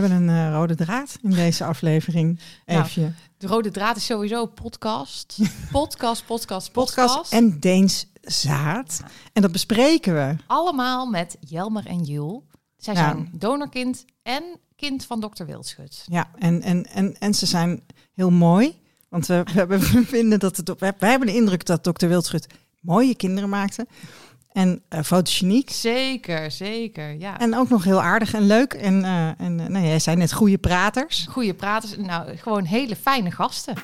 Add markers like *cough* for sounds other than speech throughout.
We hebben een uh, rode draad in deze aflevering. *laughs* Nou, Even. De rode draad is sowieso podcast. Podcast, *laughs* podcast, podcast. podcast en Deens zaad. En dat bespreken we. Allemaal met Jelmer en Jul. Zij Ja. zijn donorkind en kind van dokter Wildschut. Ja, en, en, en, en ze zijn heel mooi. Want we, we, *laughs* vinden dat het. Wij hebben de indruk dat dokter Wildschut mooie kinderen maakte. En eh fotogeniek. Zeker, zeker. Ja. En ook nog heel aardig en leuk. En, eh en eh, nou, jij zei net goede praters. Goede praters. Nou, gewoon hele fijne gasten.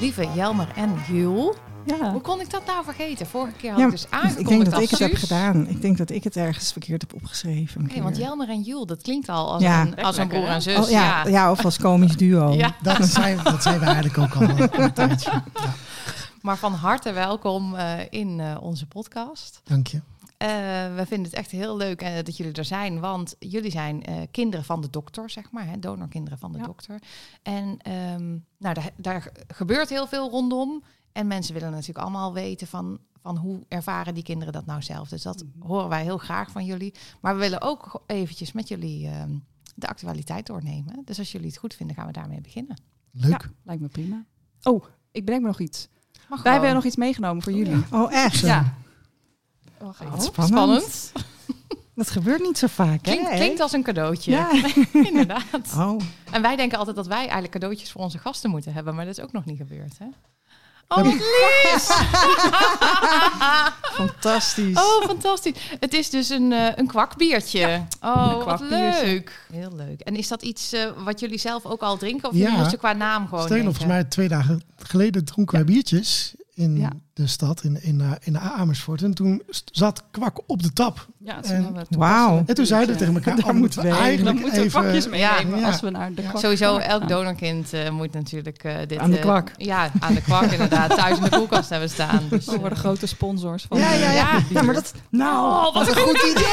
Lieve Jelmer en Jul. Ja. Hoe kon ik dat nou vergeten? Vorige keer had Ja, ik dus aangekondigd ik denk dat ik het heb gedaan. Ik denk dat ik het ergens verkeerd heb opgeschreven. Hey, want. Jelmer en Jul, dat klinkt al als, Ja. een, als een broer en zus. Oh, ja, ja. of als komisch duo. *laughs* Ja. Dat zijn, dat zijn we eigenlijk ook al een *laughs* tijdje. Ja, Maar van harte welkom eh, in eh, onze podcast. dank je. Eh, we vinden het echt heel leuk eh, dat jullie er zijn, want jullie zijn eh, kinderen van de dokter, zeg maar, hè, donorkinderen van de Ja. dokter. En ehm, nou, daar, daar gebeurt heel veel rondom. En mensen willen natuurlijk allemaal weten van, van hoe ervaren die kinderen dat nou zelf. Dus dat horen wij heel graag van jullie. Maar we willen ook eventjes met jullie ehm, de actualiteit doornemen. Dus als jullie het goed vinden, gaan we daarmee beginnen. Leuk. Ja, lijkt me prima. Oh, ik bedenk me nog iets. Mag Wij gewoon. hebben nog iets meegenomen voor jullie. Oh, echt? Ja. Oh, Wat spannend. *laughs* Dat gebeurt niet zo vaak, Klinkt, hè? klinkt als een cadeautje. Ja. *laughs* Inderdaad. Oh, En wij denken altijd dat wij eigenlijk cadeautjes voor onze gasten moeten hebben, maar dat is ook nog niet gebeurd, hè? Oh, wat lief! *laughs* fantastisch. Oh, fantastisch. Het is dus een, eh, een kwakbiertje. Oh, een wat kwakbiertje. leuk. Heel leuk. En is dat iets eh, wat jullie zelf ook al drinken? Of Ja. jullie moesten qua naam gewoon eten? volgens mij twee dagen geleden dronken wij biertjes in Ja. de stad, in, in, eh, in Amersfoort. En toen zat kwak op de tap. Ja, En- Wauw. En toen zeiden we tegen elkaar, *laughs* Daar oh, moeten we eigenlijk Dan moeten we even... pakjes meenemen ja. als we naar de Ja. kwak Sowieso, gaan. elk donorkind eh, moet natuurlijk eh, dit... Aan de eh, kwak. ja, aan de kwak inderdaad. *laughs* Thuis in de koelkast hebben staan. Dus, We worden grote sponsors van Ja, ja, ja. Ja. maar dat... Nou, Oh, wat een goed idee!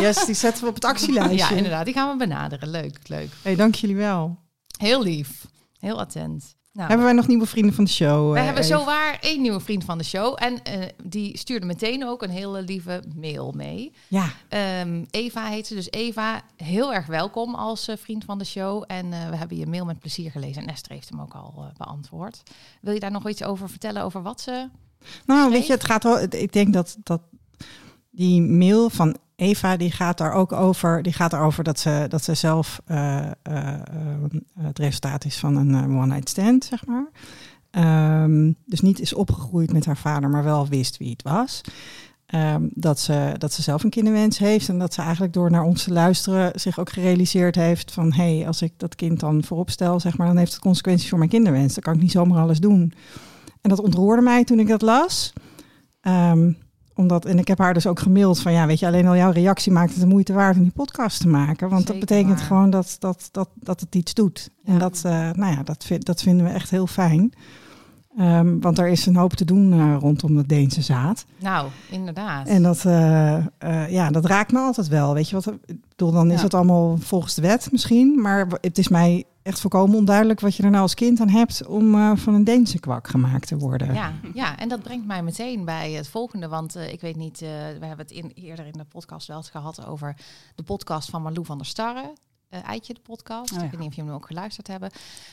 yes, die zetten we op het actielijstje. ja, inderdaad. Die gaan we benaderen. Leuk, leuk. Hey, dank jullie wel. Heel lief. Heel attent. Nou, Hebben wij nog nieuwe vrienden van de show? wij eh, hebben Eve? zo waar één nieuwe vriend van de show. En eh, die stuurde meteen ook een hele lieve mail mee. Ja, Ehm, Eva heet ze. Dus Eva, heel erg welkom als eh, vriend van de show. En we hebben je mail met plezier gelezen. En Esther heeft hem ook al beantwoord. Wil je daar nog iets over vertellen? Over wat ze... nou Schreef? weet je, het gaat wel. Ik denk dat, dat die mail van Eva, die gaat daar ook over. Die gaat erover dat ze, dat ze zelf eh, eh, eh, het resultaat is van een eh, one-night stand, zeg maar. Ehm, dus niet is opgegroeid met haar vader, maar wel wist wie het was. Ehm, dat, ze, dat ze zelf een kinderwens heeft en dat ze eigenlijk door naar ons te luisteren zich ook gerealiseerd heeft van hé, hey, als ik dat kind dan voorop stel, zeg maar, dan heeft het consequenties voor mijn kinderwens. Dan kan ik niet zomaar alles doen. En dat ontroerde mij toen ik dat las. Ehm, omdat, en ik heb haar dus ook gemaild van ja, weet je, alleen al jouw reactie maakt het de moeite waard om die podcast te maken. Want Zeker dat betekent waar. gewoon dat, dat, dat, dat het iets doet. En dat, eh, nou ja, dat, vind, dat vinden we echt heel fijn. Ehm, want er is een hoop te doen eh, rondom dat Deense zaad. Nou, inderdaad. En dat, eh, eh, ja, dat raakt me altijd wel. Weet je wat? Ik bedoel, dan is het allemaal volgens de wet misschien. Maar het is mij echt volkomen onduidelijk wat je er nou als kind aan hebt om van een Deense kwak gemaakt te worden. Ja, ja, en dat brengt mij meteen bij het volgende. Want ik weet niet, we hebben het in, eerder in de podcast wel eens gehad over de podcast van Marlou van der Starre. Eh Eitje, de podcast. Oh ja. Ik weet niet of jullie hem ook geluisterd hebben.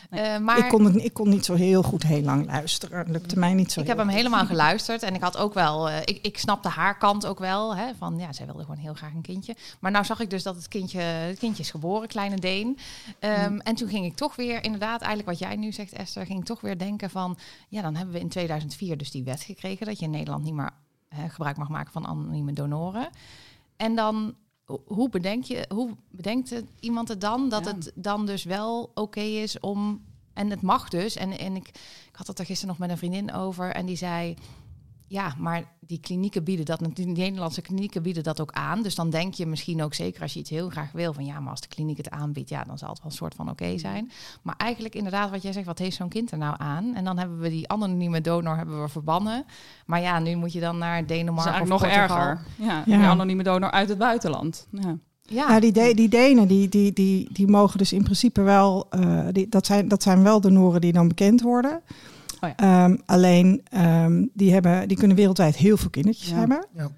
Nee. Eh, maar ik, kon het, ik kon niet zo heel goed heel lang luisteren. Lukte mij niet zo ik heb hem goed. helemaal *laughs* geluisterd. En ik had ook wel, eh, ik, ik snapte haar kant ook wel. Hè, van ja, zij wilde gewoon heel graag een kindje. Maar nou zag ik dus dat het kindje, het kindje is geboren, kleine Deen. Ehm, En toen ging ik toch weer, inderdaad, eigenlijk wat jij nu zegt, Esther, ging ik toch weer denken van, ja, dan hebben we in 2004 dus die wet gekregen dat je in Nederland niet meer hè, gebruik mag maken van anonieme donoren. En dan, hoe bedenk je, hoe bedenkt het, iemand het dan dat Ja. het dan dus wel oké is om, en het mag dus, en, en ik, ik had het er gisteren nog met een vriendin over en die zei, ja, maar die klinieken bieden dat, die Nederlandse klinieken bieden dat ook aan. Dus dan denk je misschien ook zeker als je iets heel graag wil, van ja, maar als de kliniek het aanbiedt, ja, dan zal het wel een soort van oké zijn. Maar eigenlijk inderdaad, wat jij zegt, wat heeft zo'n kind er nou aan? En dan hebben we die anonieme donor hebben we verbannen. Maar ja, nu moet je dan naar Dat is Denemarken of eigenlijk nog Portugal. erger. Ja, Ja. Die anonieme donor uit het buitenland. Ja. Ja, Nou, die, De- die Denen, die, die, die, die mogen dus in principe wel... eh, die, dat, zijn, dat zijn wel donoren die dan bekend worden. Oh ja. Ehm, alleen, ehm, die, hebben, die kunnen wereldwijd heel veel kindertjes Ja. hebben. Ja.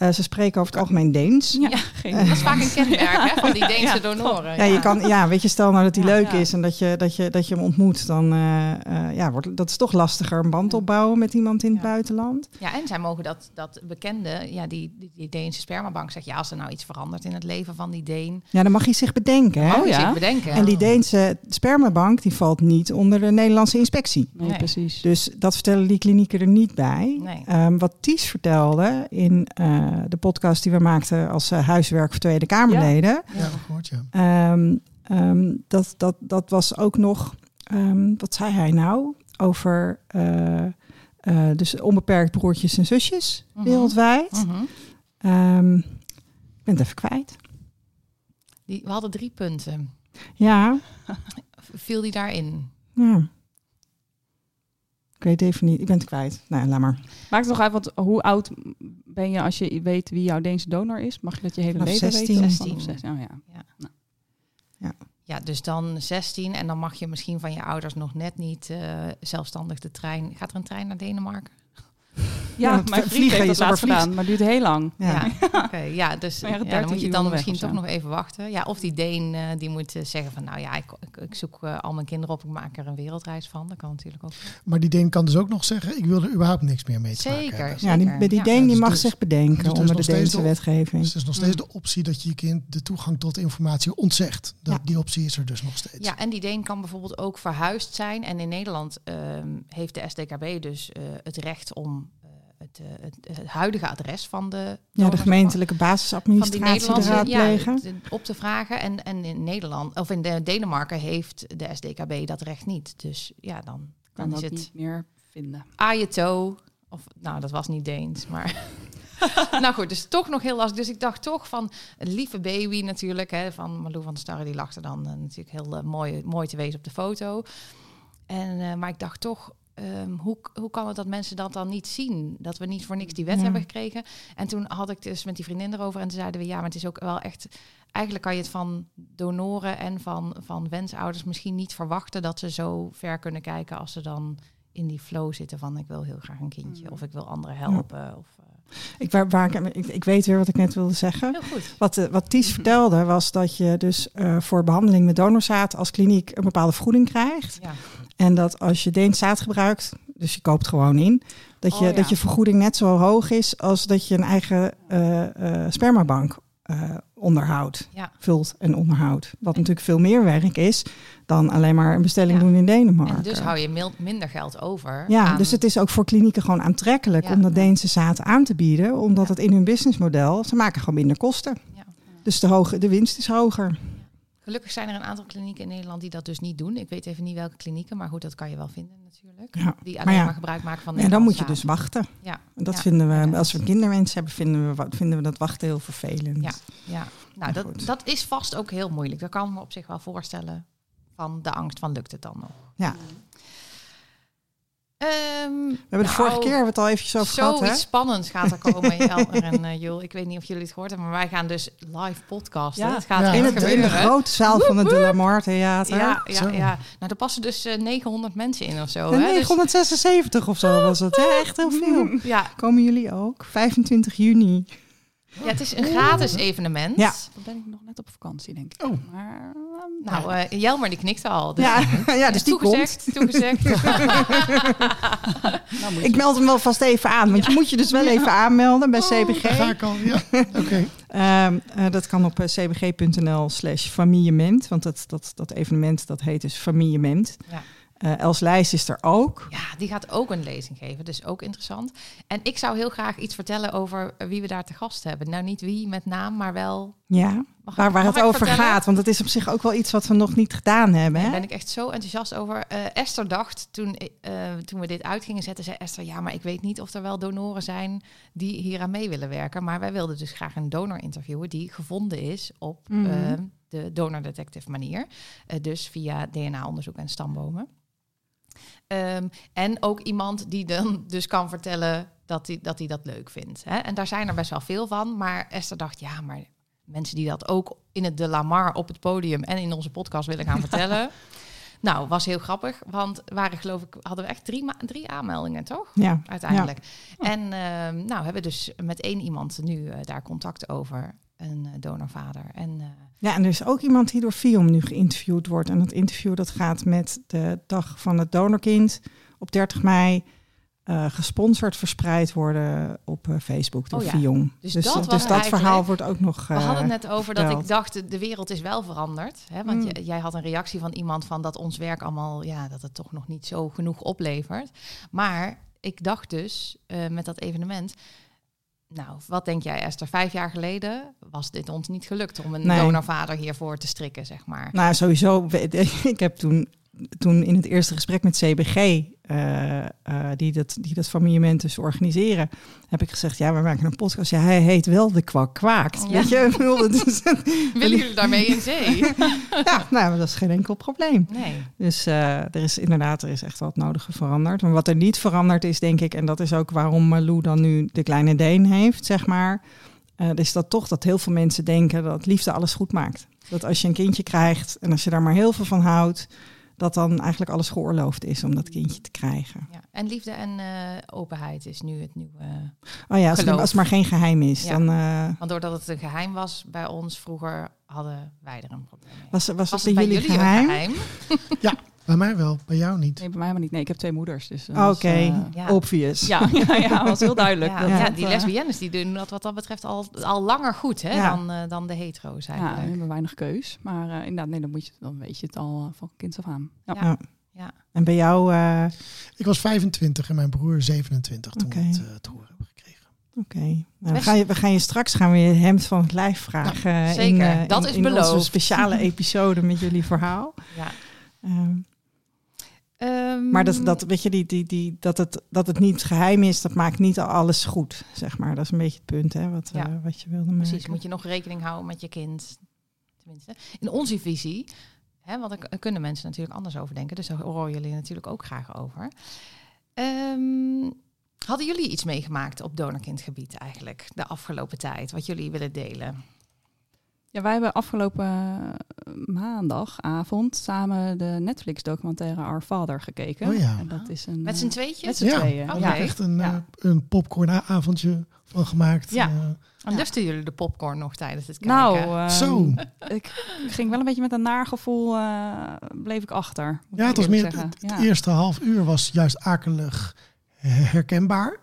Eh, ze spreken over het algemeen Deens. Ja, geen dat is vaak een kenmerk hè, van die Deense Ja, donoren. Ja, je kan, ja, weet je, stel nou dat hij Ja, leuk ja. is en dat je, dat je, dat je hem ontmoet, dan eh, eh, ja, wordt dat is toch lastiger een band opbouwen met iemand in het Ja. buitenland. Ja, en zij mogen dat, dat bekende, ja, die, die, die Deense spermabank zegt, ja, als er nou iets verandert in het leven van die Deen, Ja, dan mag hij zich bedenken. Hè? je ja? zich bedenken. En die Deense spermabank die valt niet onder de Nederlandse inspectie. Nee, Nee. precies. Dus dat vertellen die klinieken er niet bij. Nee. Ehm, wat Ties vertelde in eh, de podcast die we maakten als eh, huiswerk voor Tweede Kamerleden. Ja, ook gehoord, ja. Ehm, ehm, dat, dat, dat was ook nog, ehm, wat zei hij nou? Over eh, eh, dus onbeperkt broertjes en zusjes Mhm. wereldwijd. Mhm. Ehm, ik ben het even kwijt. die, we hadden drie punten. Ja, Viel die daarin? ja. Ik weet even niet. Ik ben het kwijt. Nou, laat maar. Maakt het toch uit, want hoe oud ben je als je weet wie jouw Deense donor is? Mag je dat je hele leven 16. weten? Of 16. vanaf 16? Oh ja. Ja, dus dan 16 en dan mag je misschien van je ouders nog net niet eh, zelfstandig de trein. Gaat er een trein naar Denemarken? Ja, Ja, mijn vriend vliegen, heeft dat laatst maar gedaan, maar duurt heel lang. Ja. *laughs* oké. ja, dus Maar ja, ja, 13 dan moet je dan misschien toch nog even wachten. Ja, of die Deen eh, die moet eh, zeggen van, nou ja, ik, ik, ik zoek eh, al mijn kinderen op, ik maak er een wereldreis van. Dat kan natuurlijk ook. Maar die Deen kan dus ook nog zeggen, ik wil er überhaupt niks meer mee te maken Zeker. Ja, die, Zeker. die Ja. Deen Ja, die dus mag dus- zich bedenken dus onder de Deense de- wetgeving. Dus er is nog steeds de optie dat je je kind de toegang tot informatie ontzegt. Dat, Ja. Die optie is er dus nog steeds. Ja, en die Deen kan bijvoorbeeld ook verhuisd zijn. En in Nederland ehm, heeft de SDKB dus eh, het recht om het, eh, het, het huidige adres van de... Ja, de gemeentelijke van die basisadministratie raadplegen. ja, op te vragen. En, en in Nederland, of in de Denemarken heeft de SDKB dat recht niet. Dus ja, dan, Kan dan is dat het niet meer vinden. Ajeto. Of nou, dat was niet Deens, maar. *laughs* nou goed, dus toch nog heel lastig. Dus ik dacht toch van een lieve baby natuurlijk, hè, van Malou van der Starre, die lachte dan eh, natuurlijk heel eh, mooi, mooi te wezen op de foto. En, eh, maar ik dacht toch, ehm, hoe, hoe kan het dat mensen dat dan niet zien? Dat we niet voor niks die wet Ja. hebben gekregen. En toen had ik dus met die vriendin erover en toen zeiden we, ja, maar het is ook wel echt... Eigenlijk kan je het van donoren en van, van wensouders misschien niet verwachten dat ze zo ver kunnen kijken als ze dan in die flow zitten van ik wil heel graag een kindje Mm. of ik wil anderen helpen. Of, Ik, waar, waar, ik, ik, ik weet weer wat ik net wilde zeggen. heel goed. Wat, eh, wat Ties vertelde was dat je dus eh, voor behandeling met donorzaad als kliniek een bepaalde vergoeding krijgt. Ja. En dat als je Deens zaad gebruikt, dus je koopt gewoon in, dat je, Oh, ja. dat je vergoeding net zo hoog is als dat je een eigen eh, eh, spermabank onderhoudt, Ja. vult en onderhoudt. Wat natuurlijk veel meer werk is dan alleen maar een bestelling Ja. doen in Denemarken. En dus hou je minder geld over. Ja, aan- dus het is ook voor klinieken gewoon aantrekkelijk Ja. om dat Deense zaad aan te bieden, omdat het in hun businessmodel, ze maken gewoon minder kosten. Ja. Dus de, hoge, de winst is hoger. Gelukkig zijn er een aantal klinieken in Nederland die dat dus niet doen. Ik weet even niet welke klinieken, maar goed, dat kan je wel vinden natuurlijk. Ja. Die Maar alleen ja. maar gebruik maken van En dan moet je dus wachten. Ja. Dat Ja, vinden we, als we kinderwens hebben, vinden we, vinden we dat wachten heel vervelend. Ja. Ja, Ja, nou, dat, goed. dat is vast ook heel moeilijk. Dat kan ik me op zich wel voorstellen. Van de angst van lukt het dan nog? Ja. Ehm, We hebben de vorige keer hebben we het al eventjes over gehad, hè? Zoiets spannends gaat er komen, Jelmer en eh Jul. Ik weet niet of jullie het gehoord hebben, maar wij gaan dus live podcasten. Ja. Het gaat Ja. In, echt het, in de grote zaal van het De La Mar Theater. Ja, ja, Zo. ja. Nou, er passen dus eh, 900 mensen in of zo. Hè? Dus- 976 of zo was het. Hè? Echt heel veel. ja, Komen jullie ook? 25 juni. Ja, het is een gratis evenement. Ja. Dan ben ik nog net op vakantie, denk ik. Oh. Maar, ehm, Nou, eh Jelmer die knikte al. Dus Ja, *laughs* ja dus die komt. toegezegd, *laughs* toegezegd. nou moet Ik meld hem wel vast even aan, want je moet je dus wel even aanmelden bij CBG. Daar ga ik al, ja. Oké. Ehm, eh, dat kan op eh, cbg.nl slash familiement, want dat, dat, dat evenement dat heet dus familiement. Ja. Eh, Els Lijs is er ook. Ja, die gaat ook een lezing geven, dus ook interessant. En ik zou heel graag iets vertellen over wie we daar te gast hebben. Nou, niet wie met naam, maar wel... Ja, Mag waar, ik- waar mag het over vertellen? gaat. Want het is op zich ook wel iets wat we nog niet gedaan hebben. Daar ben ik echt zo enthousiast over. Eh, Esther dacht, toen, eh, toen we dit uit gingen zetten, zei Esther... ja, maar ik weet niet of er wel donoren zijn die hier aan mee willen werken. Maar wij wilden dus graag een donor interviewen... die gevonden is op Mhm. de donor detective manier. Dus via DNA-onderzoek en stambomen. Ehm, en ook iemand die dan dus kan vertellen dat hij dat, hij dat leuk vindt. Hè? En daar zijn er best wel veel van. Maar Esther dacht, ja, maar mensen die dat ook in het De Lamar op het podium en in onze podcast willen gaan vertellen. *laughs* Nou, was heel grappig, want waren geloof ik hadden we echt drie, drie aanmeldingen, toch? Ja, Uiteindelijk. En ehm, nou, hebben dus met één iemand nu eh, daar contact over, een eh, donorvader. En eh, Ja, en er is ook iemand die door FIOM nu geïnterviewd wordt. En dat interview dat gaat met de dag van het donorkind op 30 mei. eh, gesponsord verspreid worden op Facebook door Oh ja. FIOM. Dus Dus, dat dus dat eigenlijk- verhaal wordt ook nog. we eh, hadden het net over dat ik dacht, de wereld is wel veranderd. Hè? Want Mm. jij had een reactie van iemand van dat ons werk allemaal, ja, dat het toch nog niet zo genoeg oplevert. Maar ik dacht dus met dat evenement. Nou, wat denk jij, Esther? Vijf jaar geleden was dit ons niet gelukt om een Nee. donorvader hiervoor te strikken, zeg maar. Nou, sowieso. *laughs* Ik heb toen, toen in het eerste gesprek met CBG, eh, eh, die, dat, die dat familiement dus organiseren, heb ik gezegd: Ja, we maken een podcast. Ja, hij heet wel De Kwak Kwaakt. Ja. Weet je, *laughs* Willen jullie daarmee in zee? *laughs* ja, nou, dat is geen enkel probleem. Nee. Dus eh, er is inderdaad, er is echt wel het nodige veranderd. Maar wat er niet veranderd is, denk ik, en dat is ook waarom Malou dan nu de kleine Deen heeft, zeg maar. eh, is dat toch dat heel veel mensen denken dat liefde alles goed maakt. Dat als je een kindje krijgt en als je daar maar heel veel van houdt, dat dan eigenlijk alles geoorloofd is om dat kindje te krijgen. Ja. En liefde en eh, openheid is nu het nieuwe. Oh ja, als, het, Geloof. als het maar geen geheim is, Ja. dan eh, Want doordat het een geheim was bij ons vroeger, hadden wij er een probleem mee. was, was, Was het bij bij jullie jullie geheim? een geheim? *laughs* Bij mij wel, bij jou niet. Nee, bij mij maar niet. Nee, ik heb twee moeders. Dus, eh, Oké, dat is, eh, Ja. obvious. ja, *laughs* ja, ja, was heel duidelijk. Ja, dat ja, die eh, lesbiennes die doen dat wat dat betreft al, al langer goed hè, Ja. dan, eh, dan de hetero's Ja, eigenlijk. we hebben weinig keus. Maar eh, inderdaad, nee, dan, moet je, dan weet je het al van kinds af aan. Ja. Ja. Ja. En bij jou, eh, Ik was 25 en mijn broer 27 toen Oké. we het eh, te horen hebben gekregen. Oké, nou, we, gaan je, we gaan je straks gaan we je hemd van het lijf vragen. zeker. In, Dat in- is in onze beloofd. speciale *laughs* episode met jullie verhaal. Ja. Ehm, Ehm, maar dat, dat, weet je, die, die, die, dat, het, dat het niet geheim is, dat maakt niet alles goed, zeg maar. Dat is een beetje het punt, hè, wat, Ja. eh, wat je wilde maken. Precies, moet je nog rekening houden met je kind. Tenminste, in onze visie, hè, want daar kunnen mensen natuurlijk anders over denken. Dus daar horen jullie natuurlijk ook graag over. Ehm, hadden jullie iets meegemaakt op donorkindgebied eigenlijk de afgelopen tijd? Wat jullie willen delen? Ja, wij hebben afgelopen eh, maandagavond samen de Netflix-documentaire Our Father gekeken. Oh ja. En dat is een, Met eh, z'n tweetjes? Met z'n Ja. tweeën. Ja. Echt een, Ja. eh, een popcornavondje van gemaakt. Ja. Eh, En lusten jullie de popcorn nog tijdens het kijken? Nou, Zo. ik ging wel een beetje met een naar gevoel, eh, bleef ik achter. ja, ik het was meer het, zeggen. het Ja. eerste half uur was juist akelig herkenbaar.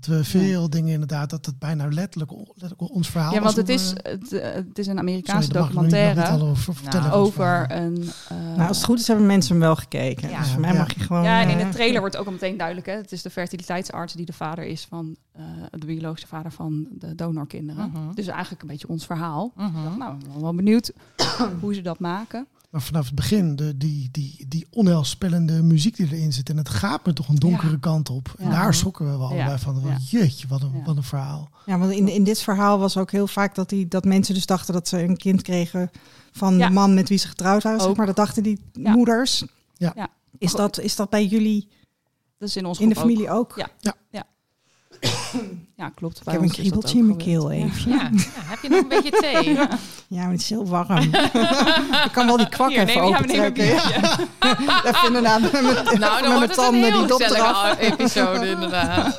Dat we veel dingen inderdaad, dat het bijna letterlijk, letterlijk ons verhaal Ja, was. want het is, we- het, eh, het is een Sorry, Amerikaanse dat mag ik nog niet- nog niet documentaire over. Nou, over een... eh, nou, als het goed is, hebben mensen hem wel gekeken. Ja. Dus voor mij Ja. mag je gewoon... Ja, en in eh, de trailer wordt ook al meteen duidelijk. Hè? Het is de fertiliteitsarts die de vader is van eh, de biologische vader van de donorkinderen. Mhm. Dus eigenlijk een beetje ons verhaal. Mhm. Nou, ik ben wel benieuwd *coughs* hoe ze dat maken. Maar vanaf het begin, de, die, die, die onheilspellende muziek die erin zit. En het gaat me toch een donkere kant op. En Ja. daar schrokken we wel allebei van. Jeetje, wat een, Ja. wat een verhaal. Ja, want in, in dit verhaal was ook heel vaak dat, die, dat mensen dus dachten dat ze een kind kregen van Ja. de man met wie ze getrouwd waren. Zeg maar dat dachten die Ja. moeders. Ja. Ja. Is, dat, is dat bij jullie Dat is in onze in de groep ook. familie ook? Ja. Ja, klopt. Ik heb een dat kriebeltje in mijn keel. Ja. even. Ja. Ja, heb je nog een beetje thee? *laughs* Ja, maar het is heel warm. *laughs* ik kan wel die kwak Hier, even ja, opentrekken. biertje. *laughs* Even inderdaad met mijn, Nou, met dan mijn het een tanden die dop eraf. gezellige episode inderdaad.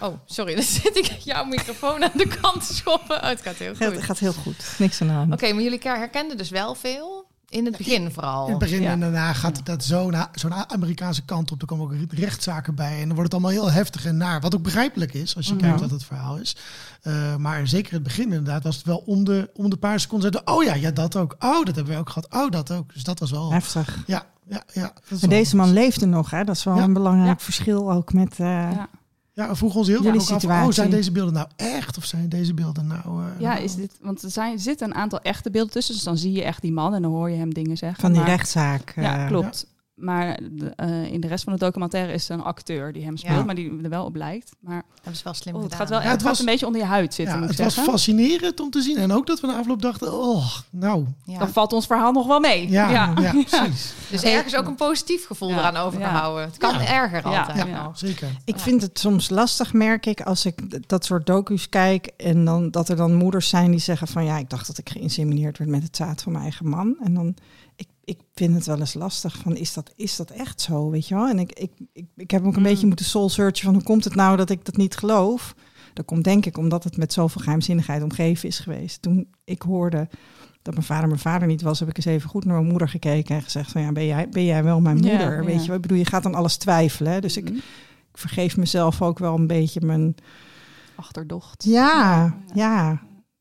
Oh, sorry, dan zit ik jouw microfoon aan de kant te schoppen. Oh, het gaat heel Het goed. gaat heel goed. Niks aan de hand. Oké, maar jullie herkenden dus wel veel. In het begin vooral. In het begin Ja. en daarna gaat dat zo'n zo'n Amerikaanse kant op. Er komen ook rechtszaken bij. En dan wordt het allemaal heel heftig en naar. Wat ook begrijpelijk is als je Mhm. kijkt wat het verhaal is. Eh, maar zeker in het begin inderdaad was het wel om de, om de paar seconden. zeiden, Oh ja, ja, dat ook. Oh, dat hebben we ook gehad. Oh, dat ook. Dus dat was wel... Heftig. Ja, Ja, ja, En deze man leefde nog, hè? Dat is wel Ja. een belangrijk Ja. verschil ook met... eh, Ja. We vroegen ons heel vaak ook af, oh, zijn deze beelden nou echt? Of zijn deze beelden nou... eh, Ja, nou- is dit, want er zijn, zitten een aantal echte beelden tussen. Dus dan zie je echt die man en dan hoor je hem dingen zeggen. Van die maar- rechtszaak. Ja, eh, klopt. Maar de, eh, in de rest van de documentaire is er een acteur die hem speelt, Ja. maar die er wel op lijkt. Maar Dat is wel slim oh, het gedaan. gaat wel Ja, het het gaat was- een beetje onder je huid zitten, ja, moet het ik was zeggen. fascinerend om te zien. En ook dat we na afloop dachten, oh, nou, Ja. Dan valt ons verhaal nog wel mee. ja, ja, *laughs* precies. Dus ergens ook een positief gevoel Ja. eraan overgehouden. Het kan Ja. erger altijd Ja. Zeker. Ik vind het soms lastig, merk ik, als ik dat soort docu's kijk. En dan dat er dan moeders zijn die zeggen van ja, ik dacht dat ik geïnsemineerd werd met het zaad van mijn eigen man. En dan, ik, vind het wel eens lastig van is dat, is dat echt zo, weet je wel? En ik, ik, ik, ik heb ook een Mm. beetje moeten soul searchen van hoe komt het nou dat ik dat niet geloof? Dat komt denk ik omdat het met zoveel geheimzinnigheid omgeven is geweest. Toen ik hoorde dat mijn vader mijn vader niet was, heb ik eens even goed naar mijn moeder gekeken en gezegd van ja, ben jij, ben jij wel mijn Ja, moeder? Weet ja. je? Ik bedoel, je gaat dan alles twijfelen. Hè? Dus ik, Mhm. ik vergeef mezelf ook wel een beetje mijn. Achterdocht. Ja, ja.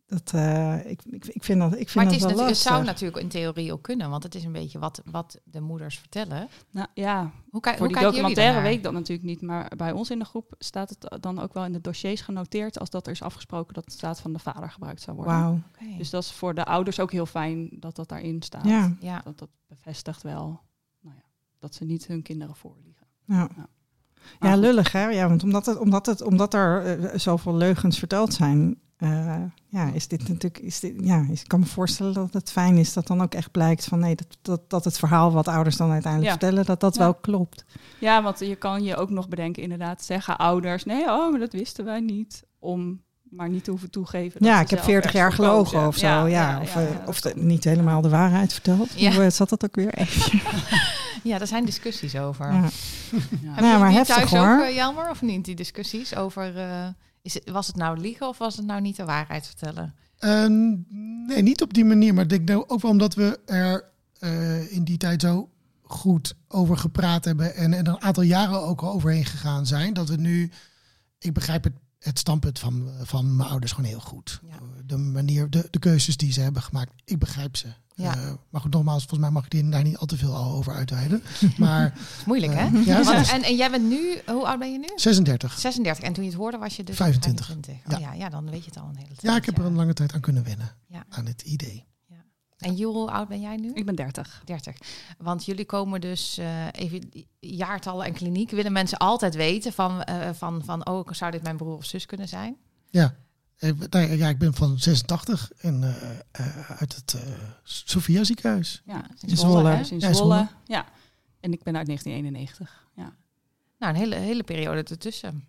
Dat, eh, ik, ik, ik vind dat, ik vind Maar het, dat is wel natu- het lastig. zou natuurlijk in theorie ook kunnen, want het is een beetje wat, wat de moeders vertellen. Nou, ja, Hoe, ki- voor hoe die documentaire weet ik dat natuurlijk niet. Maar bij ons in de groep staat het dan ook wel in de dossiers genoteerd... als dat er is afgesproken dat het staat van de vader gebruikt zou worden. Wauw. Oké. Dus dat is voor de ouders ook heel fijn dat dat daarin staat. Ja, ja. Dat, dat bevestigt wel nou ja, dat ze niet hun kinderen voorliegen. ja. Ja, lullig hè. Ja, want omdat, het, omdat, het, omdat er eh, zoveel leugens verteld zijn, eh, ja, is dit natuurlijk. Is dit, ja, ik kan me voorstellen dat het fijn is dat dan ook echt blijkt van nee, dat, dat, dat het verhaal wat ouders dan uiteindelijk Ja. vertellen, dat dat Ja. wel klopt. Ja, want je kan je ook nog bedenken, inderdaad, zeggen ouders... nee, oh, maar dat wisten wij niet, om maar niet hoeven toegeven. dat Ja, ik heb zelf 40 jaar gelogen of zo. Ja, of, eh, ja, of de- niet helemaal de waarheid verteld. Ja. Hoe eh, zat dat ook weer? *laughs* Even. ja, daar zijn discussies over. Ja. Ja. Hebben Ja, jullie maar heftig, thuis hoor. ook, Jelmer, of niet? Die discussies over, eh, is het, was het nou liegen of was het nou niet de waarheid vertellen? Nee, niet op die manier. Maar ik denk nou ook wel omdat we er eh, in die tijd zo goed over gepraat hebben. En, en er een aantal jaren ook al overheen gegaan zijn. Dat we nu, ik begrijp het, het standpunt van, van mijn ouders gewoon heel goed. Ja. De manier, de, de keuzes die ze hebben gemaakt, ik begrijp ze. Ja. Eh, maar goed, nogmaals, volgens mij mag ik die daar niet al te veel over uitweiden. *laughs* Maar moeilijk, hè? eh, ja, Want- zelfs en, en jij bent nu, hoe oud ben je nu? 36. 36. En toen je het hoorde was je dus 25. 25. Oh, ja. Ja, dan weet je het al een hele tijd. Ja, ik heb er een lange tijd aan kunnen wennen. Ja. Aan het idee. En Joel, hoe oud ben jij nu? Ik ben 30. 30. Want jullie komen dus eh, even jaartallen en kliniek. Willen mensen altijd weten van, eh, van, van oh, zou dit mijn broer of zus kunnen zijn? Ja. Eh, nou ja, ik ben van 86 en eh, eh, uit het eh Sophia ziekenhuis. Ja, In Zwolle. in Ja, Zwolle. Zwolle. Ja. En ik ben uit 1991. Ja. Nou, een hele, hele periode ertussen.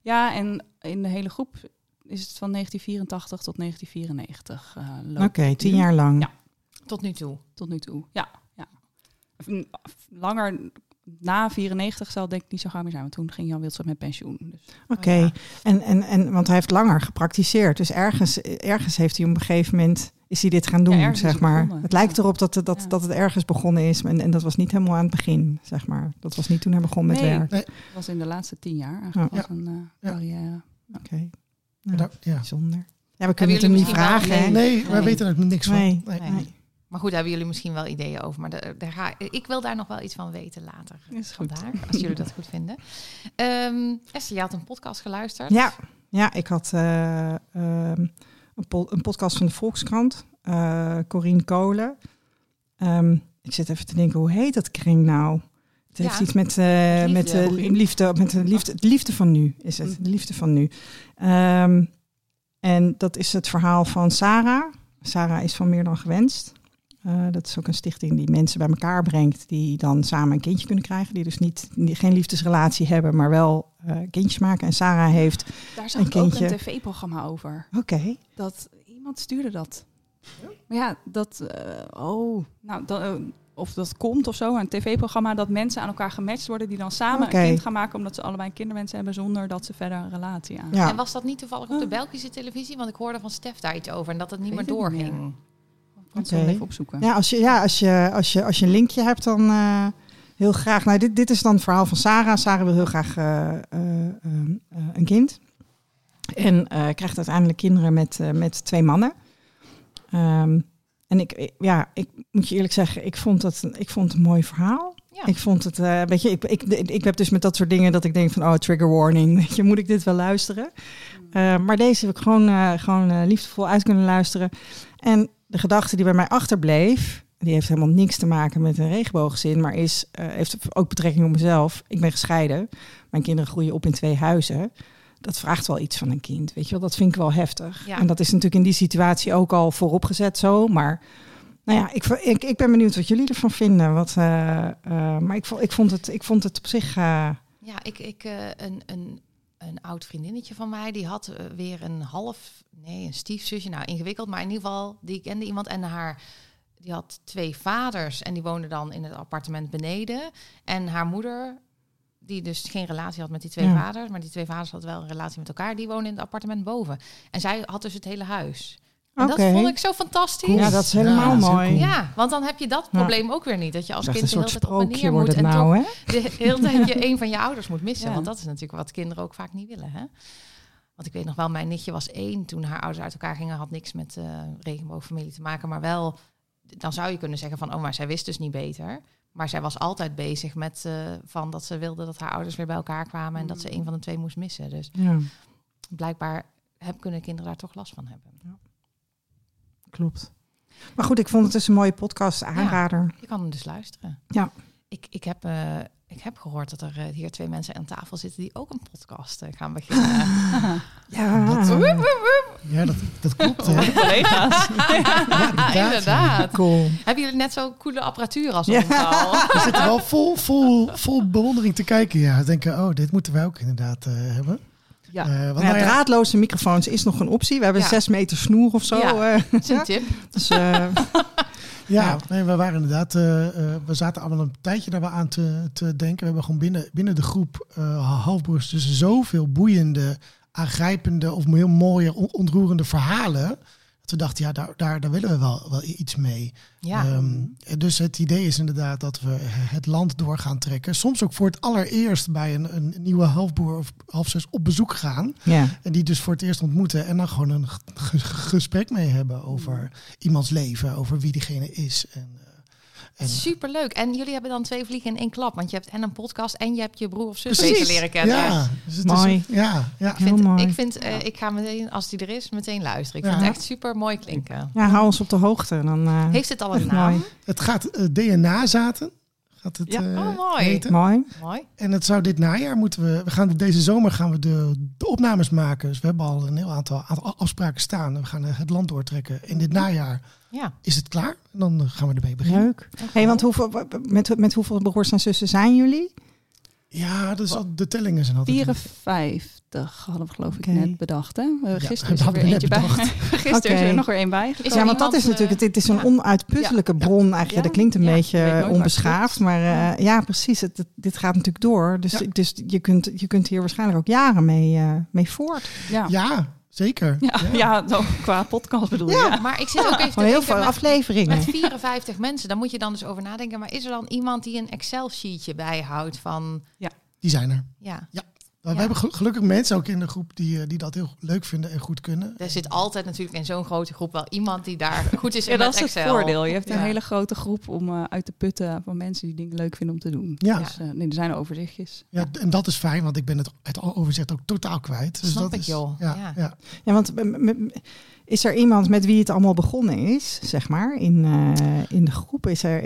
ja, en in de hele groep is het van 1984 tot 1994. eh loopt Oké, het tien jaar lang. Ja. Tot nu toe. Tot nu toe, ja. ja. Mm, Langer na 94 zal het denk ik niet zo gauw meer zijn. Want toen ging Jan Wildschut met pensioen. Dus. Oké, Oh, ja. en, en, en, want hij heeft langer gepraktiseerd. Dus ergens, ergens heeft hij op een gegeven moment, is hij dit gaan doen, zeg het maar. begonnen. Het lijkt erop dat het, dat, Ja. dat het ergens begonnen is. En, en dat was niet helemaal aan het begin, zeg maar. Dat was niet toen hij begon met Nee. werk. Dat was in de laatste tien jaar eigenlijk Ja. was een eh, Ja. carrière. Oké, Ja. nou, bijzonder. Ja, we kunnen het hem niet wel- vragen. hè? Nee, wij Nee. weten er niks van. Nee. Maar goed, daar hebben jullie misschien wel ideeën over. Maar de- daar ga, ik wil daar nog wel iets van weten later. Is goed. Vandaar, als jullie dat goed vinden. Ehm Esther, je had een podcast geluisterd. Ja, ja ik had eh, ehm, een, po- een podcast van de Volkskrant, eh Corine Kolen. Ehm, ik zit even te denken, hoe heet dat kring nou? Het heeft Ja. iets met, eh, Liefde. met de liefde, met de liefde, de liefde van nu is het. De liefde van nu. Ehm, en dat is het verhaal van Sarah. Sarah is van meer dan gewenst. Eh, dat is ook een stichting die mensen bij elkaar brengt die dan samen een kindje kunnen krijgen. Die dus niet, die geen liefdesrelatie hebben, maar wel eh, kindjes maken. En Sarah heeft Daar zag Een ik ook kindje. een tv-programma over. Oké. Dat iemand stuurde dat. Maar ja, dat. eh, oh, nou, dat, of dat komt of zo, een tv-programma dat mensen aan elkaar gematcht worden die dan samen een kind gaan maken omdat ze allebei een kinderwens hebben zonder dat ze verder een relatie aan. Ja. En was dat niet toevallig op de Belgische televisie? Want ik hoorde van Stef daar iets over en dat het niet meer niet doorging. Ik kan het zo Oké. even opzoeken. Ja, als je, ja als, je, als, je, als je een linkje hebt, dan eh, heel graag. Nou, dit, dit is dan het verhaal van Sarah. Sarah wil heel graag eh, eh, een kind. En krijgt uiteindelijk kinderen met, met twee mannen. Ehm, en ik, ja, ik moet je eerlijk zeggen, ik vond het, ik vond het een mooi verhaal. Ja. Ik vond het, weet je, ik, ik, ik heb dus met dat soort dingen dat ik denk van, oh, trigger warning, *laughs* weet je, moet ik dit wel luisteren? Eh, maar deze heb ik gewoon, gewoon liefdevol uit kunnen luisteren. En de gedachte die bij mij achterbleef, die heeft helemaal niks te maken met een regenboogzin, maar is, eh, heeft ook betrekking op mezelf. Ik ben gescheiden. Mijn kinderen groeien op in twee huizen. Dat vraagt wel iets van een kind, weet je wel. Dat vind ik wel heftig. Ja. En dat is natuurlijk in die situatie ook al vooropgezet zo, maar... Nou ja, ik, ik, ik ben benieuwd wat jullie ervan vinden. Wat, eh, eh, maar ik, ik, vond het, ik vond het op zich. Ja, ik, ik een, een, een oud vriendinnetje van mij, die had eh, weer een half, nee, een stiefzusje. Nou, ingewikkeld, maar in ieder geval, die kende iemand en haar, die had twee vaders en die woonden dan in het appartement beneden. En haar moeder, die dus geen relatie had met die twee Ja. vaders, maar die twee vaders hadden wel een relatie met elkaar, die woonde in het appartement boven. En zij had dus het hele huis. En dat vond ik zo fantastisch. Ja, dat is helemaal Ja, is mooi. Ja, want dan heb je dat Ja. probleem ook weer niet. Dat je als kind een de hele tijd op wordt moet. het En nou, toch de hele tijd je *laughs* een van je ouders moet missen. Ja. Want dat is natuurlijk wat kinderen ook vaak niet willen. Hè? Want ik weet nog wel, mijn nichtje was één toen haar ouders uit elkaar gingen. Had niks met eh regenboogfamilie te maken. Maar wel, dan zou je kunnen zeggen van... oh, maar zij wist dus niet beter. Maar zij was altijd bezig met eh, van dat ze wilde dat haar ouders weer bij elkaar kwamen... en dat ze een van de twee moest missen. Dus Ja, blijkbaar heb, kunnen kinderen daar toch last van hebben. Klopt. Maar goed, ik vond het dus een mooie podcast aanrader. Je kan hem dus luisteren. Ja. Ik, ik, heb, eh, ik heb gehoord dat er eh, hier twee mensen aan tafel zitten die ook een podcast eh, gaan beginnen. *laughs* Ja, Dat, Ja, dat, dat klopt. Hè? Collega's. *laughs* Inderdaad. cool. Hebben jullie net zo'n coole apparatuur als Ja. ons al? *laughs* We zitten wel vol, vol, vol bewondering te kijken. Ja, denken, oh, dit moeten wij ook inderdaad eh, hebben. Ja. Want Nou ja, nou ja, draadloze microfoons is nog een optie. We hebben Ja. zes meter snoer of zo. Ja. eh. Dat is een tip. *laughs* dus, eh, *laughs* Ja, Ja. Nee, we waren inderdaad, we zaten allemaal een tijdje daar wel aan te, te denken. We hebben gewoon binnen, binnen de groep halfbroers dus zoveel boeiende, aangrijpende of heel mooie, on- ontroerende verhalen. We dachten, ja, daar, daar, daar willen we wel, wel iets mee. Ja. Ehm, dus het idee is inderdaad dat we het land door gaan trekken. Soms ook voor het allereerst bij een, een nieuwe halfboer of halfzus op bezoek gaan. ja. En die dus voor het eerst ontmoeten en dan gewoon een gesprek mee hebben over iemands leven, over wie diegene is. En, eh, en, Superleuk. En jullie hebben dan twee vliegen in één klap. Want je hebt en een podcast en je hebt je broer of zus beter leren kennen. ja, dus het Mooi. Is, ja, ja. Ik vind, mooi. ik, vind eh, ik ga meteen, als die er is, meteen luisteren. Ik Ja. vind het echt super mooi klinken. ja, hou ons op de hoogte. Dan, eh, Heeft het al een *laughs* naam? mooi. Het gaat eh, DNA-zaten. Gaat het, Ja. eh, Oh, mooi. heten. Mooi. Mooi. En het zou dit najaar moeten we. We gaan deze zomer gaan we de, de opnames maken. Dus we hebben al een heel aantal, aantal afspraken staan. We gaan eh, het land doortrekken. In dit najaar Ja. is het klaar. En dan eh, gaan we ermee beginnen. Leuk. Hey, want hoeveel, met, met hoeveel broers en zussen zijn jullie? Ja, dus al- de tellingen zijn altijd. 54 hadden we geloof ik net bedacht. Hè? Ja, Gisteren dat is er weer eentje bij. bedacht. *laughs* Gisteren is er nog weer één bij. Is Ja, want dat iemand, is natuurlijk, eh, het is een ja. onuitputtelijke bron eigenlijk. Ja. Dat klinkt een Ja, beetje onbeschaafd, maar eh, Ja. ja, precies. Het, het- dit gaat natuurlijk door. Dus, Ja. dus je, kunt, je kunt hier waarschijnlijk ook jaren mee, eh, mee voort. Ja, Ja, zeker. ja, ja. zo, qua podcast bedoel je. Ja. Maar ik zit ook even te heel veel met- afleveringen. Met 54 mensen, dan moet je dan dus over nadenken. Maar is er dan iemand die een Excel-sheetje bijhoudt van... Die zijn er. Ja, We Ja. hebben gel- gelukkig mensen ook in de groep die, eh, die dat heel leuk vinden en goed kunnen. er zit altijd natuurlijk in zo'n grote groep wel iemand die daar *laughs* goed is in Ja, dat is het Excel. voordeel. Je hebt een Ja. hele grote groep om eh, uit te putten van mensen die dingen leuk vinden om te doen. Ja. Dus, eh, nee, er zijn overzichtjes. Ja, en dat is fijn, want ik ben het, het overzicht ook totaal kwijt. Dus Snap dat ik, is, joh. Ja, Ja. ja. Ja, want is er iemand met wie het allemaal begonnen is, zeg maar, in, eh, in de groep? Is er...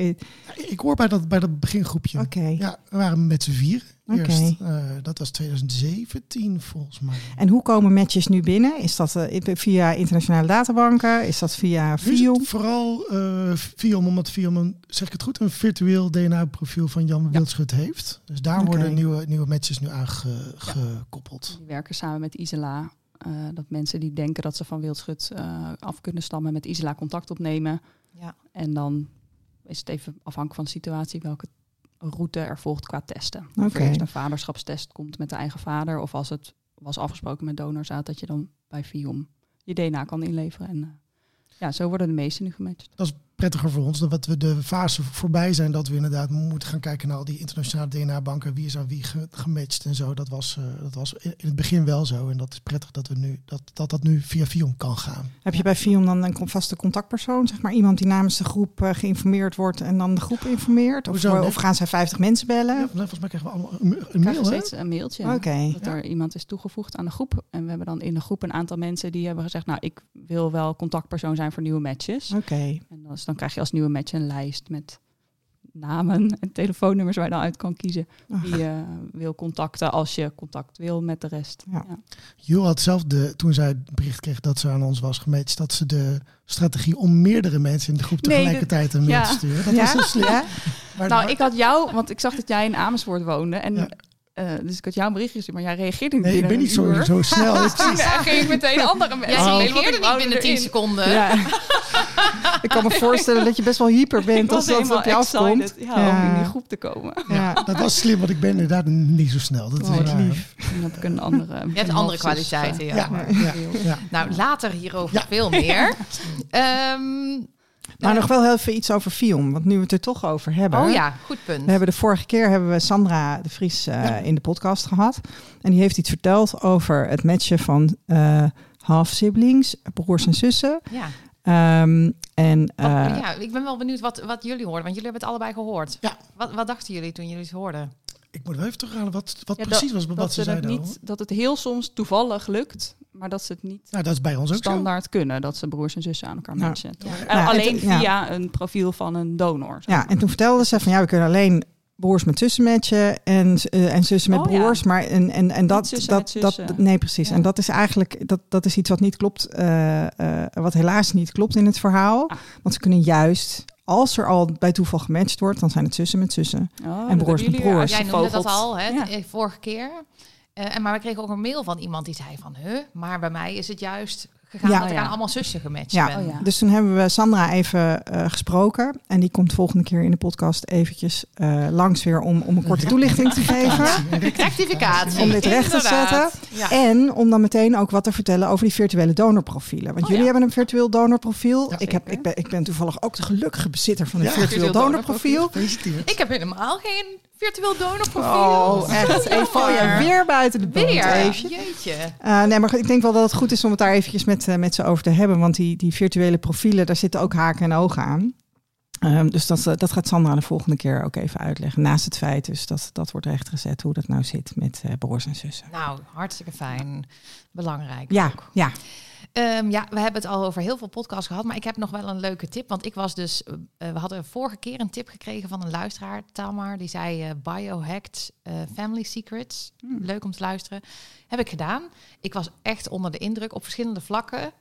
Ik hoor bij dat, bij dat begingroepje. Oké. Ja, we waren met z'n vier Eerst. Eh, dat was 2017 volgens mij. En hoe komen matches nu binnen? Is dat eh, via internationale databanken? Is dat via Viom? vooral eh Viom, omdat Viom, een, zeg ik het goed, een virtueel DNA-profiel van Jan Wildschut heeft. Dus daar worden nieuwe, nieuwe matches nu aangekoppeld. Die werken samen met Isela. eh, dat mensen die denken dat ze van wildschut eh, af kunnen stammen met Isela contact opnemen. Ja. En dan is het even afhankelijk van de situatie welke route er volgt qua testen. Of Oké. er eerst een vaderschapstest komt met de eigen vader. Of als het was afgesproken met donorzaad dat je dan bij Viom je DNA kan inleveren. En eh, ja, zo worden de meeste nu gematcht. Prettiger voor ons. Dat we de fase voorbij zijn dat we inderdaad moeten gaan kijken naar al die internationale DNA-banken. Wie is aan wie ge- gematcht en zo. Dat was, eh, dat was in het begin wel zo. En dat is prettig dat we nu, dat, dat, dat nu via Vion kan gaan. Heb je bij Fion dan een vaste contactpersoon? Zeg maar iemand die namens de groep eh, geïnformeerd wordt en dan de groep informeert? Of, Hoezo? eh, Nee. of gaan zij 50 mensen bellen? Ja, volgens mij krijgen we allemaal een, een mail. steeds een mailtje. Oké. Dat er iemand is toegevoegd aan de groep. En we hebben dan in de groep een aantal mensen die hebben gezegd... nou, ik wil wel contactpersoon zijn voor nieuwe matches. Oké. En dan, dan krijg je als nieuwe match een lijst met namen en telefoonnummers waar je dan uit kan kiezen. Ach. Wie je wil contacten als je contact wil met de rest. Ja. Jo had zelf de, toen zij het bericht kreeg dat ze aan ons was gematcht, dat ze de strategie om meerdere mensen in de groep Nee, tegelijkertijd een mail ja. te sturen. Dat Ja? was zo slim. Ja? Maar- Nou, ik had jou, want ik zag dat jij in Amersfoort woonde. En, Ja. eh, dus ik had jou een berichtje gestuurd, maar jij reageerde niet nee, ik binnen ben niet zo, zo snel. *laughs* Ik- ging ik meteen andere mensen Jij reageerde niet binnen 10 erin. seconden. Ja. *laughs* ik kan me voorstellen dat je best wel hyper bent als dat op je afkomt. excited ja, om in die groep te komen. Ja. dat was slim, want ik ben inderdaad niet zo snel. Dat is Oh, lief. Dan heb ik een andere... Je hebt andere kwaliteiten, ja. Ja, ja, ja. Nou, later hierover Ja. veel meer. Ehm, Maar eh, nog wel heel even iets over Fion, want nu we het er toch over hebben. Oh ja, goed punt. We hebben de vorige keer hebben we Sandra de Vries eh, Ja. in de podcast gehad. En die heeft iets verteld over het matchen van eh half-siblings, broers en zussen. Ja. Ehm, en Wat- eh, ja, ik ben wel benieuwd wat, wat jullie hoorden, want jullie hebben het allebei gehoord. Ja. Wat, wat dachten jullie toen jullie het hoorden? Ik moet wel even terughalen wat, wat Ja, precies was wat dat, ze zeiden. niet, dat het heel soms toevallig lukt, maar dat ze het niet Nou, dat is bij ons ook zo. standaard kunnen. Dat ze broers en zussen aan elkaar matchen. Ja. En Ja, alleen via een profiel van een donor. ja, maar. en toen vertelde ze van ja, we kunnen alleen broers met zussen matchen en, eh, en zussen met Oh, ja. broers. Maar en, en, en dat, zussen dat, dat, nee, precies. Ja. En dat is eigenlijk dat, dat is iets wat niet klopt, eh, eh, wat helaas niet klopt in het verhaal. Ah. Want ze kunnen juist, als er al bij toeval gematcht wordt, dan zijn het zussen met zussen. Oh, en broers met broers. Jij noemde dat al, hè, Ja. de vorige keer. Eh, en maar we kregen ook een mail van iemand die zei van... Huh, maar bij mij is het juist gegaan Ja. dat ik aan allemaal zussen gematcht Ja. ben. Oh, ja. Dus toen hebben we Sandra even eh, gesproken. En die komt volgende keer in de podcast eventjes eh, langs weer om, om een korte toelichting te geven. Rectificatie. Om dit recht te. Ja. En om dan meteen ook wat te vertellen over die virtuele donorprofielen. Want Oh, jullie ja. hebben een virtueel donorprofiel. Ja, ik, heb, ik, ben, ik ben toevallig ook de gelukkige bezitter van een Ja, virtueel virtueel donorprofiel. Gefeliciteerd. Ik heb helemaal geen virtueel donorprofiel. Oh, echt. Even val je weer buiten de boot, Weer? Jeetje. Eh, nee, maar ik denk wel dat het goed is om het daar eventjes met, eh, met ze over te hebben. Want die, die virtuele profielen, daar zitten ook haken en ogen aan. Ehm, dus dat, eh, dat gaat Sandra de volgende keer ook even uitleggen. Naast het feit dus dat dat wordt rechtgezet hoe dat nou zit met eh, broers en zussen. Nou, hartstikke fijn. Belangrijk Ja, ook. ja. Ehm, ja, we hebben het al over heel veel podcasts gehad, maar ik heb nog wel een leuke tip. Want ik was dus, eh, we hadden vorige keer een tip gekregen van een luisteraar, Tamar. Die zei eh, biohacked family secrets. Hmm. Leuk om te luisteren. Heb ik gedaan. Ik was echt onder de indruk op verschillende vlakken.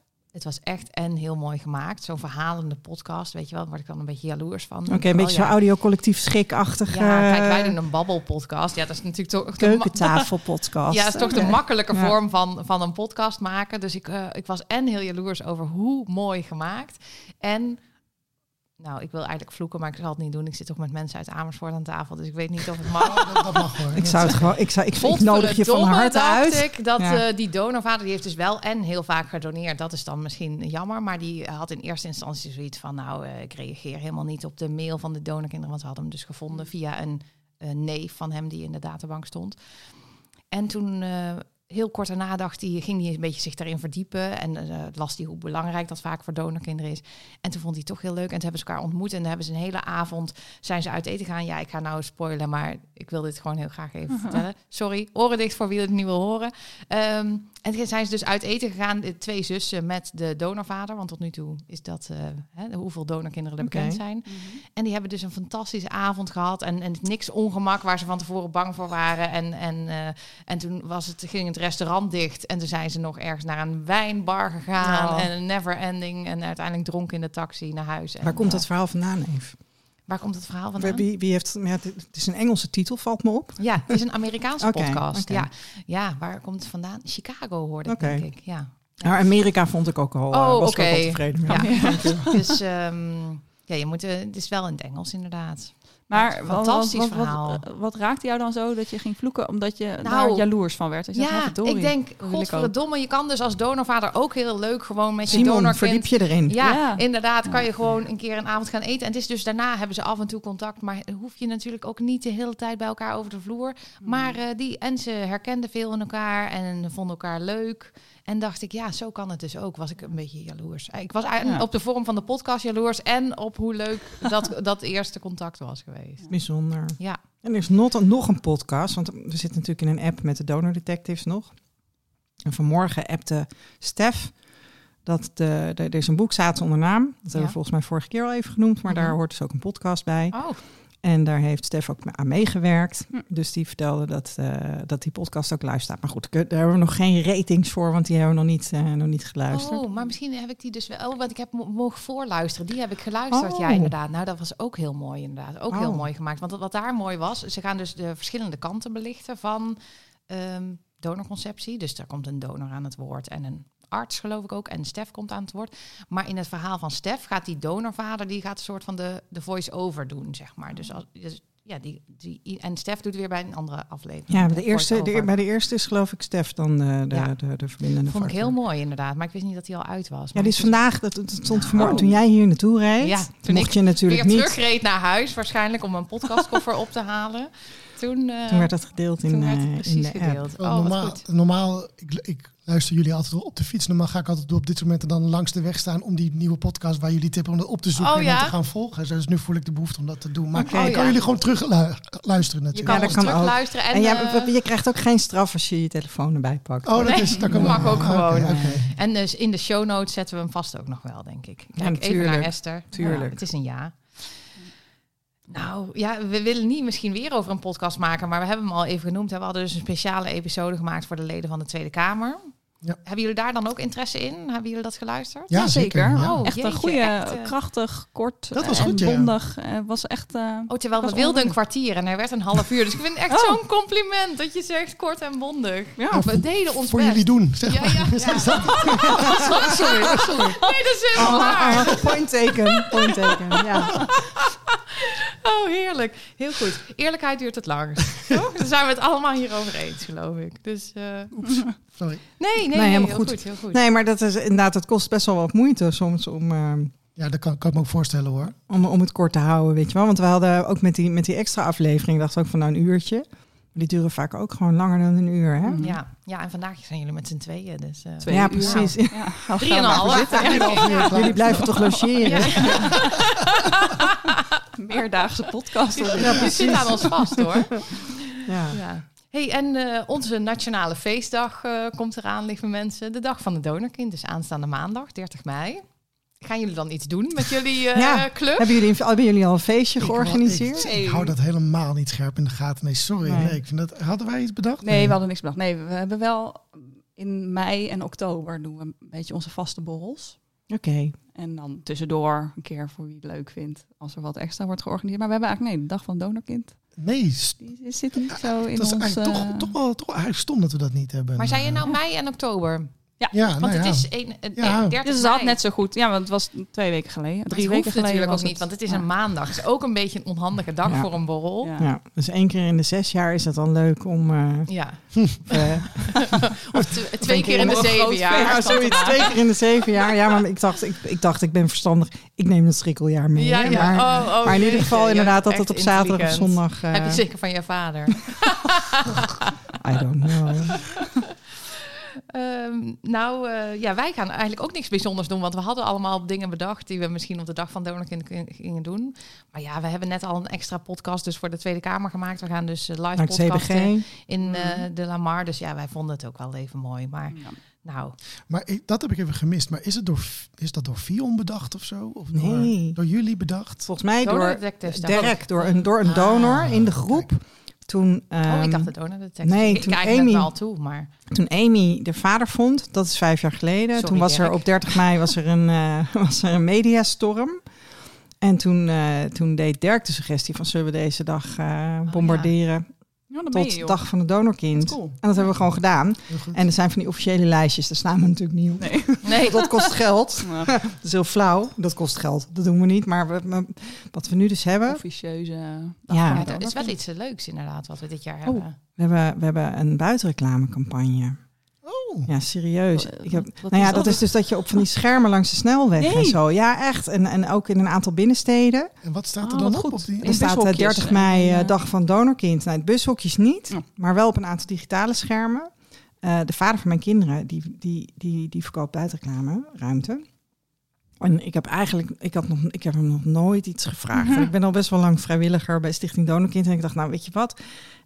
Het was echt en heel mooi gemaakt. Zo'n verhalende podcast, weet je wel, word ik dan een beetje jaloers van. Oké, een beetje zo zo audiocollectief schikachtig. Ja, kijk, wij eh, doen een babbelpodcast. Ja, dat is natuurlijk toch... keukentafelpodcast. *laughs* Ja, dat is toch de makkelijke Ja. vorm van, van een podcast maken. Dus ik, eh, ik was en heel jaloers over hoe mooi gemaakt. En, nou, ik wil eigenlijk vloeken, maar ik zal het niet doen. Ik zit toch met mensen uit Amersfoort aan tafel, dus ik weet niet of het mag. *laughs* Dat, dat mag hoor. Ik zou het gewoon, ik, zou, ik, ik nodig je van harte dacht uit. ik dat Ja. eh, die donorvader, die heeft dus wel en heel vaak gedoneerd. Dat is dan misschien jammer, maar die had in eerste instantie zoiets van... nou, eh, ik reageer helemaal niet op de mail van de donorkinderen... want ze hadden hem dus gevonden via een eh, neef van hem die in de databank stond. En toen... eh, Heel kort daarna dacht hij, ging hij een beetje zich daarin verdiepen. En eh, las hij hoe belangrijk dat vaak voor donorkinderen is. En toen vond hij het toch heel leuk. En toen hebben ze elkaar ontmoet. En dan hebben ze een hele avond zijn ze uit eten gegaan. Ja, ik ga nou spoilen, maar ik wil dit gewoon heel graag even *laughs* vertellen. Sorry, oren dicht voor wie het niet wil horen. Ehm, en zijn ze dus uit eten gegaan, de twee zussen met de donorvader. Want tot nu toe is dat eh, hè, hoeveel donorkinderen er bekend zijn. En die hebben dus een fantastische avond gehad. En, en niks ongemak waar ze van tevoren bang voor waren. En, en, eh, en toen was het, ging het restaurant dicht. En toen zijn ze nog ergens naar een wijnbar gegaan. Oh. En een never ending. En uiteindelijk dronken in de taxi naar huis. En, Waar komt eh, dat verhaal vandaan, Eve? Waar komt het verhaal vandaan? Wie, wie heeft, ja, het is een Engelse titel, valt me op. Ja, het is een Amerikaanse podcast. Ja. ja, waar komt het vandaan? Chicago hoorde ik, denk ik. Ja. Maar Amerika vond ik ook al, eh, Oh, was ik ook oké. al tevreden mee. Ja. *laughs* dus ehm, ja, je moet, eh, het is wel in het Engels inderdaad. Maar wat- Fantastisch wat, wat, verhaal. Wat, wat raakte jou dan zo dat je ging vloeken omdat je Nou, daar jaloers van werd? Dacht, Ja, ik denk, godverdomme, je kan dus als donorvader ook heel leuk gewoon met je Simon, donorkind... verdiep je erin. Ja, Ja. inderdaad, kan je gewoon een keer een avond gaan eten. En het is dus daarna hebben ze af en toe contact, maar hoef je natuurlijk ook niet de hele tijd bij elkaar over de vloer. Maar eh, die, en ze herkenden veel in elkaar en vonden elkaar leuk. En dacht ik, ja, zo kan het dus ook. Was ik een beetje jaloers. Ik was Ja. op de vorm van de podcast jaloers en op hoe leuk dat, *laughs* dat eerste contact was geweest. Bijzonder. Ja, En er is not, nog een podcast, want we zitten natuurlijk in een app met de Donor Detectives nog. En vanmorgen appte Stef dat de, de, er is een boek Zaad zonder naam. Dat hebben we volgens mij vorige keer al even genoemd, maar daar Mhm. hoort dus ook een podcast bij. oh, En daar heeft Stef ook aan meegewerkt. Hm. Dus die vertelde dat, eh, dat die podcast ook live staat. Maar goed, daar hebben we nog geen ratings voor, want die hebben we nog niet, eh, nog niet geluisterd. oh, maar misschien heb ik die dus wel, oh, want ik heb mo- mogen voorluisteren. Die heb ik geluisterd, Oh. ja, inderdaad. Nou, dat was ook heel mooi, inderdaad. Ook heel Oh. mooi gemaakt. Want wat daar mooi was, ze gaan dus de verschillende kanten belichten van ehm, donorconceptie. Dus daar komt een donor aan het woord en een arts, geloof ik ook. En Stef komt aan het woord. Maar in het verhaal van Stef gaat die donorvader, die gaat een soort van de, de voice-over doen, zeg maar. Dus, als, dus ja, die, die, en Stef doet weer bij een andere aflevering. Ja, de de eerste, de, bij de eerste is geloof ik Stef dan de, de, Ja. de, de verbindende Vond ik heel mooi, inderdaad. Maar ik wist niet dat hij al uit was. Ja, Maar die is vandaag, dat, dat stond vanmorgen Oh. toen jij hier naartoe reed. Ja, toen mocht ik je natuurlijk weer niet. terugreed naar huis, waarschijnlijk om een podcastkoffer op te halen. Toen, eh, Toen werd dat gedeeld in, toen werd eh, het in de app. gedeeld. Oh, normaal, normaal ik, ik luister jullie altijd op de fiets. Normaal ga ik altijd op dit momenten dan langs de weg staan om die nieuwe podcast waar jullie tippen om dat op te zoeken Oh, en ja? te gaan volgen. Dus nu voel ik de behoefte om dat te doen. Maar ik Oh, kan ja. jullie gewoon terug lu- luisteren Je natuurlijk. kan Ja, dat ons kan terug ook. luisteren. En, En, ja, eh, je krijgt ook geen straf als je je telefoon erbij pakt. Oh, dat Nee, is dat kan *laughs* mag ook gewoon. Oké, oké. en dus in de show notes zetten we hem vast ook nog wel, denk ik. Kijk even natuurlijk. naar Esther. Tuurlijk. Ja, het is een ja. Nou ja, we willen niet misschien weer over een podcast maken, maar we hebben hem al even genoemd. hè. We hadden dus een speciale episode gemaakt voor de leden van de Tweede Kamer. Ja. Hebben jullie daar dan ook interesse in? Hebben jullie dat geluisterd? Ja, zeker. ja. Oh, echt een goede, echt, eh. krachtig, kort Dat was en goed, ja. bondig. Eh, was echt... eh, Oh, terwijl we wilden een kwartier en hij werd een half uur. Dus ik vind het echt Oh. zo'n compliment dat je zegt kort en bondig. ja, we deden ons Voor best. jullie doen, zeg Ja, maar. ja, ja. *laughs* sorry, sorry. Nee, dat is helemaal waar. Point taken, point taken. Ja. *laughs* Oh, heerlijk. Heel goed. Eerlijkheid duurt het langst. Toch? Daar zijn we het allemaal hier over eens, geloof ik. Dus eh, sorry. nee, nee, nee, helemaal heel goed. goed. Heel goed. Nee, maar dat is inderdaad, het kost best wel wat moeite soms om, eh, Ja, dat kan, kan ik me ook voorstellen hoor. om, om het kort te houden, weet je wel. Want we hadden ook met die, met die extra aflevering, dachten we ook van nou een uurtje. Maar die duren vaak ook gewoon langer dan een uur, hè? Mm. Ja, ja, en vandaag zijn jullie met z'n tweeën. Dus, eh, twee Ja, uur. precies. Ja. Ja. Jullie blijven toch logeren? *laughs* Meerdaagse podcast. Ja, Je precies. zit aan ons vast, hoor. Ja. Ja. Hey, en eh, onze nationale feestdag eh, komt eraan, lieve mensen. De dag van de donorkind, dus aanstaande maandag, 30 mei. Gaan jullie dan iets doen met jullie eh, Ja. club? Hebben, jullie, hebben jullie al een feestje Ik- georganiseerd? Ik, ik hou dat helemaal niet scherp in de gaten. Nee, sorry. Nee. Nee. ik vind dat, hadden wij iets bedacht? Nee, we hadden niks bedacht. Nee, we hebben wel in mei en oktober doen we een beetje onze vaste borrels. Oké. En dan tussendoor een keer voor wie het leuk vindt, als er wat extra wordt georganiseerd. Maar we hebben eigenlijk, nee, de dag van het donorkind, Nee, die zit niet zo in dat is ons... eigenlijk eh, toch, toch, wel, toch wel eigenlijk stom dat we dat niet hebben. Maar zei je nou mei en oktober? Ja, Want nou het ja. is een, een, Ja. 30 Dus het had mei. net zo goed. Ja, want het was twee weken geleden. Drie weken geleden natuurlijk was ook niet, want het is ja. een maandag. Het is ook een beetje een onhandige dag Ja. voor een borrel. Ja. Ja. Ja, dus één keer in de zes jaar is het dan leuk om... eh, eh, *laughs* Of t- twee keer in de zeven jaar. ja, zoiets. Twee keer in de zeven jaar. Ja, maar ik dacht, ik, ik dacht, ik ben verstandig. Ik neem het schrikkeljaar mee. Ja, ja. Maar, Oh, oh, maar in ieder geval inderdaad dat het op zaterdag of zondag... eh, Heb je zeker van je vader? *laughs* I don't know. *laughs* Ehm, nou, eh, ja, wij gaan eigenlijk ook niks bijzonders doen. Want we hadden allemaal dingen bedacht die we misschien op de dag van Donorkind gingen doen. Maar ja, we hebben net al een extra podcast dus voor de Tweede Kamer gemaakt. We gaan dus eh, live podcasten CBG. in eh, de Lamar. Dus ja, wij vonden het ook wel even mooi. Maar Ja. nou, Maar ik, dat heb ik even gemist. Maar is, het door, is dat door Fion bedacht of zo? Of Nee. door, door jullie bedacht? Volgens mij door Dirk, door een, door een Ah, donor in de groep. Toen, ook. Oh, ik ehm, dacht het Donor Detectives. nee, ik toen kijk Amy- wel toe, maar... toen Amy de vader vond, dat is vijf jaar geleden. Sorry, toen was er op 30 mei was er een, eh, *laughs* was er een mediastorm. En toen, eh, toen deed Dirk de suggestie van zullen we deze dag eh, bombarderen. Oh, je, tot joh. dag van het donorkind. Cool. En dat hebben we gewoon gedaan. En er zijn van die officiële lijstjes, daar staan we natuurlijk niet op. Nee. *laughs* Nee, Dat kost geld. Nou, *laughs* Dat is heel flauw. Dat kost geld. Dat doen we niet. Maar we- we- wat we nu dus hebben, officieuze... Ja. ja, dat is wel iets leuks inderdaad wat we dit jaar Oh. hebben. we hebben, we hebben een buitenreclamecampagne. Oh, Ja, serieus. Wat- Ik heb, wat nou ja, is dat dat? is dus dat je op van die schermen langs de snelweg en zo. Ja, echt. En, en ook in een aantal binnensteden. en wat staat er Oh, dan op? goed. op die... Er staat eh, bushokjes 30 mei eh, eh, dag van donorkind. Nou, het bushokjes niet, Ja. maar wel op een aantal digitale schermen. Eh, de vader van mijn kinderen, die, die, die, die verkoopt buitenreclame, ruimte. En ik heb eigenlijk, ik, had nog, ik heb hem nog nooit iets gevraagd. Mhm. Ik ben al best wel lang vrijwilliger bij Stichting Donorkind. En ik dacht, nou weet je wat,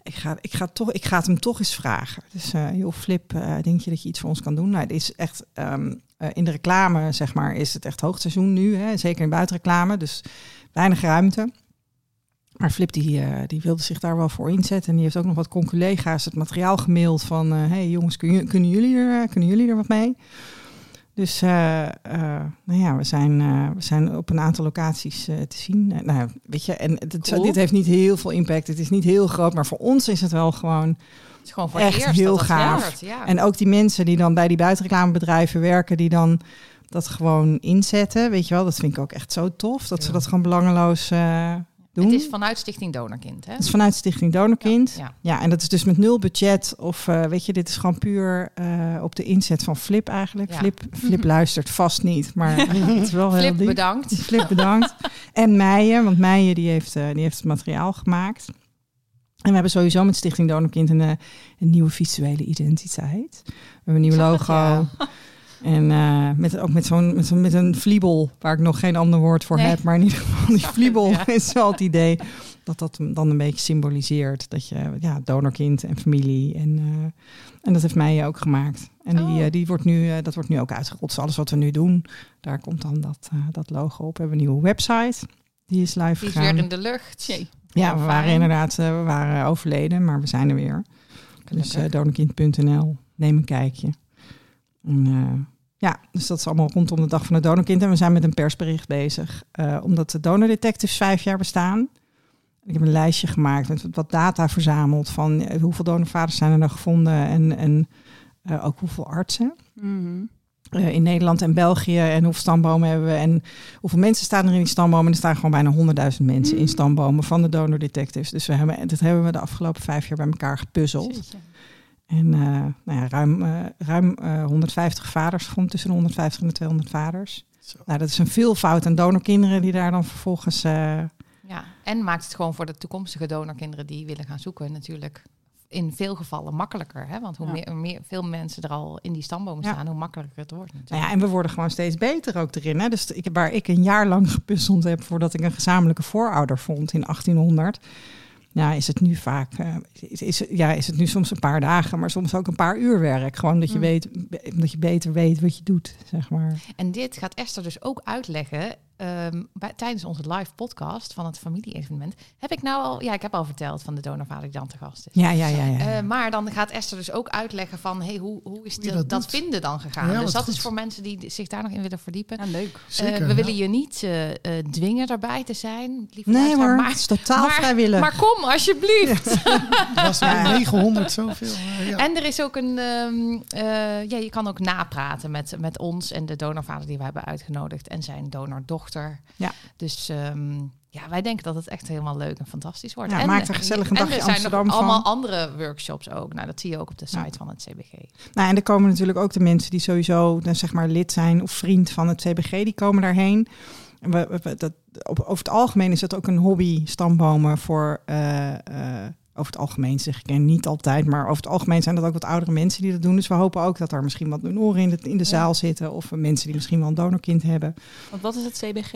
ik ga, ik ga, toch, ik ga het hem toch eens vragen. Dus eh joh, Flip, eh, denk je dat je iets voor ons kan doen? Nou, het is echt, ehm, eh, in de reclame zeg maar, is het echt hoogseizoen nu. Hè? Zeker in buitenreclame, dus weinig ruimte. Maar Flip die, eh, die wilde zich daar wel voor inzetten. En die heeft ook nog wat conculega's het materiaal gemaild van... hey jongens, kun je, kunnen, jullie er, kunnen jullie er wat mee? Dus eh, eh, nou ja, we zijn, eh, we zijn op een aantal locaties te zien. Nou, weet je, en het, Cool. dit heeft niet heel veel impact. Het is niet heel groot, maar voor ons is het wel gewoon... Het is gewoon voor Echt eerst heel gaaf. Ja. En ook die mensen die dan bij die buitenreclamebedrijven werken... die dan dat gewoon inzetten, weet je wel. Dat vind ik ook echt zo tof. Dat ze dat gewoon belangeloos doen. het is vanuit Stichting Donorkind, hè? Dat is vanuit Stichting Donorkind. Ja. Ja. en dat is dus met nul budget. Of eh, weet je, dit is gewoon puur eh, op de inzet van Flip eigenlijk. Ja. Flip, Flip *laughs* luistert vast niet, maar *laughs* het is wel heel Flip, lief. bedankt. *laughs* Flip bedankt. en Meijen, want Meijen die heeft, eh, die heeft het materiaal gemaakt. En we hebben sowieso met Stichting Donorkind een, een nieuwe visuele identiteit. We hebben een nieuw het, logo. En eh, met, ook met, zo'n, met, een vliebel, waar ik nog geen ander woord voor Nee. heb. Maar in ieder geval, die vliebel *laughs* ja. *laughs* is wel het idee dat dat dan een beetje symboliseert. Dat je, ja, donorkind en familie. En, eh, en dat heeft mij ook gemaakt. En die, Oh. eh, die wordt nu, dat wordt nu ook uitgerold. Dus alles wat we nu doen, daar komt dan dat, dat logo op. We hebben een nieuwe website. Die is live Die is gegaan. weer in de lucht. Jee. Ja, we waren inderdaad we waren overleden, maar we zijn er weer. Dus Gelukkig. donorkind.nl, neem een kijkje. En, ja, dus dat is allemaal rondom de dag van het donorkind. En we zijn met een persbericht bezig, eh, omdat de donordetectives vijf jaar bestaan. Ik heb een lijstje gemaakt met wat data verzameld van eh, hoeveel donorvaders zijn er nou gevonden en, en eh, ook hoeveel artsen. Mhm. in Nederland en België en hoeveel stambomen hebben we en hoeveel mensen staan er in die stambomen. En er staan gewoon bijna 100.000 mensen in stambomen van de donor detectives. Dus we hebben, dat hebben we de afgelopen vijf jaar bij elkaar gepuzzeld. Jeetje. En eh, nou ja, ruim, eh, ruim eh, 150 vaders gevonden, tussen de 150 en de 200 vaders. Zo. Nou, dat is een veelvoud aan donorkinderen die daar dan vervolgens... eh, Ja, en maakt het gewoon voor de toekomstige donorkinderen die willen gaan zoeken natuurlijk in veel gevallen makkelijker. Hè? Want hoe Ja. meer, meer, veel mensen er al in die stambomen Ja. staan, hoe makkelijker het wordt natuurlijk. nou ja, en we worden gewoon steeds beter ook erin. Hè? Dus ik, waar ik een jaar lang gepuzzeld heb voordat ik een gezamenlijke voorouder vond in 1800... Ja, is het nu vaak, eh, is, is, ja, is het nu soms een paar dagen, maar soms ook een paar uur werk. Gewoon dat je, Mm. weet, dat je beter weet wat je doet, zeg maar. En dit gaat Esther dus ook uitleggen ehm, bij, tijdens onze live podcast van het familie-evenement. Heb ik nou al, ja, ik heb al verteld van de donorvader die dan te gast is. Ja, ja, ja. ja. Eh, maar dan gaat Esther dus ook uitleggen van hey, hoe, hoe is de- dat vinden dan gegaan. Ja, dus dat goed. is voor mensen die zich daar nog in willen verdiepen. Ja, leuk. Eh, we ja. willen je niet eh, eh, dwingen daarbij te zijn. lieve nee hoor, maar, het is totaal maar- vrijwillig. maar kom alsjeblieft. *laughs* was er 900 zoveel. ja. En er is ook een, ehm, eh, ja, je kan ook napraten met, met ons en de donorvader die we hebben uitgenodigd en zijn donordochter. Ja. Dus ehm, ja, wij denken dat het echt helemaal leuk en fantastisch wordt. Ja, en, maak er gezellig een en dagje er zijn Amsterdam nog van. allemaal andere workshops ook. Nou, dat zie je ook op de site Ja. van het CBG. Nou, en er komen natuurlijk ook de mensen die sowieso nou, zeg maar, lid zijn of vriend van het CBG, die komen daarheen. En we, we- we- dat, op, over het algemeen is dat ook een hobby, stambomen, voor... eh, eh, over het algemeen zeg ik, en niet altijd, maar over het algemeen zijn dat ook wat oudere mensen die dat doen. Dus we hopen ook dat er misschien wat donoren in de, in de Ja. zaal zitten of mensen die misschien wel een donorkind hebben. Want wat is het CBG?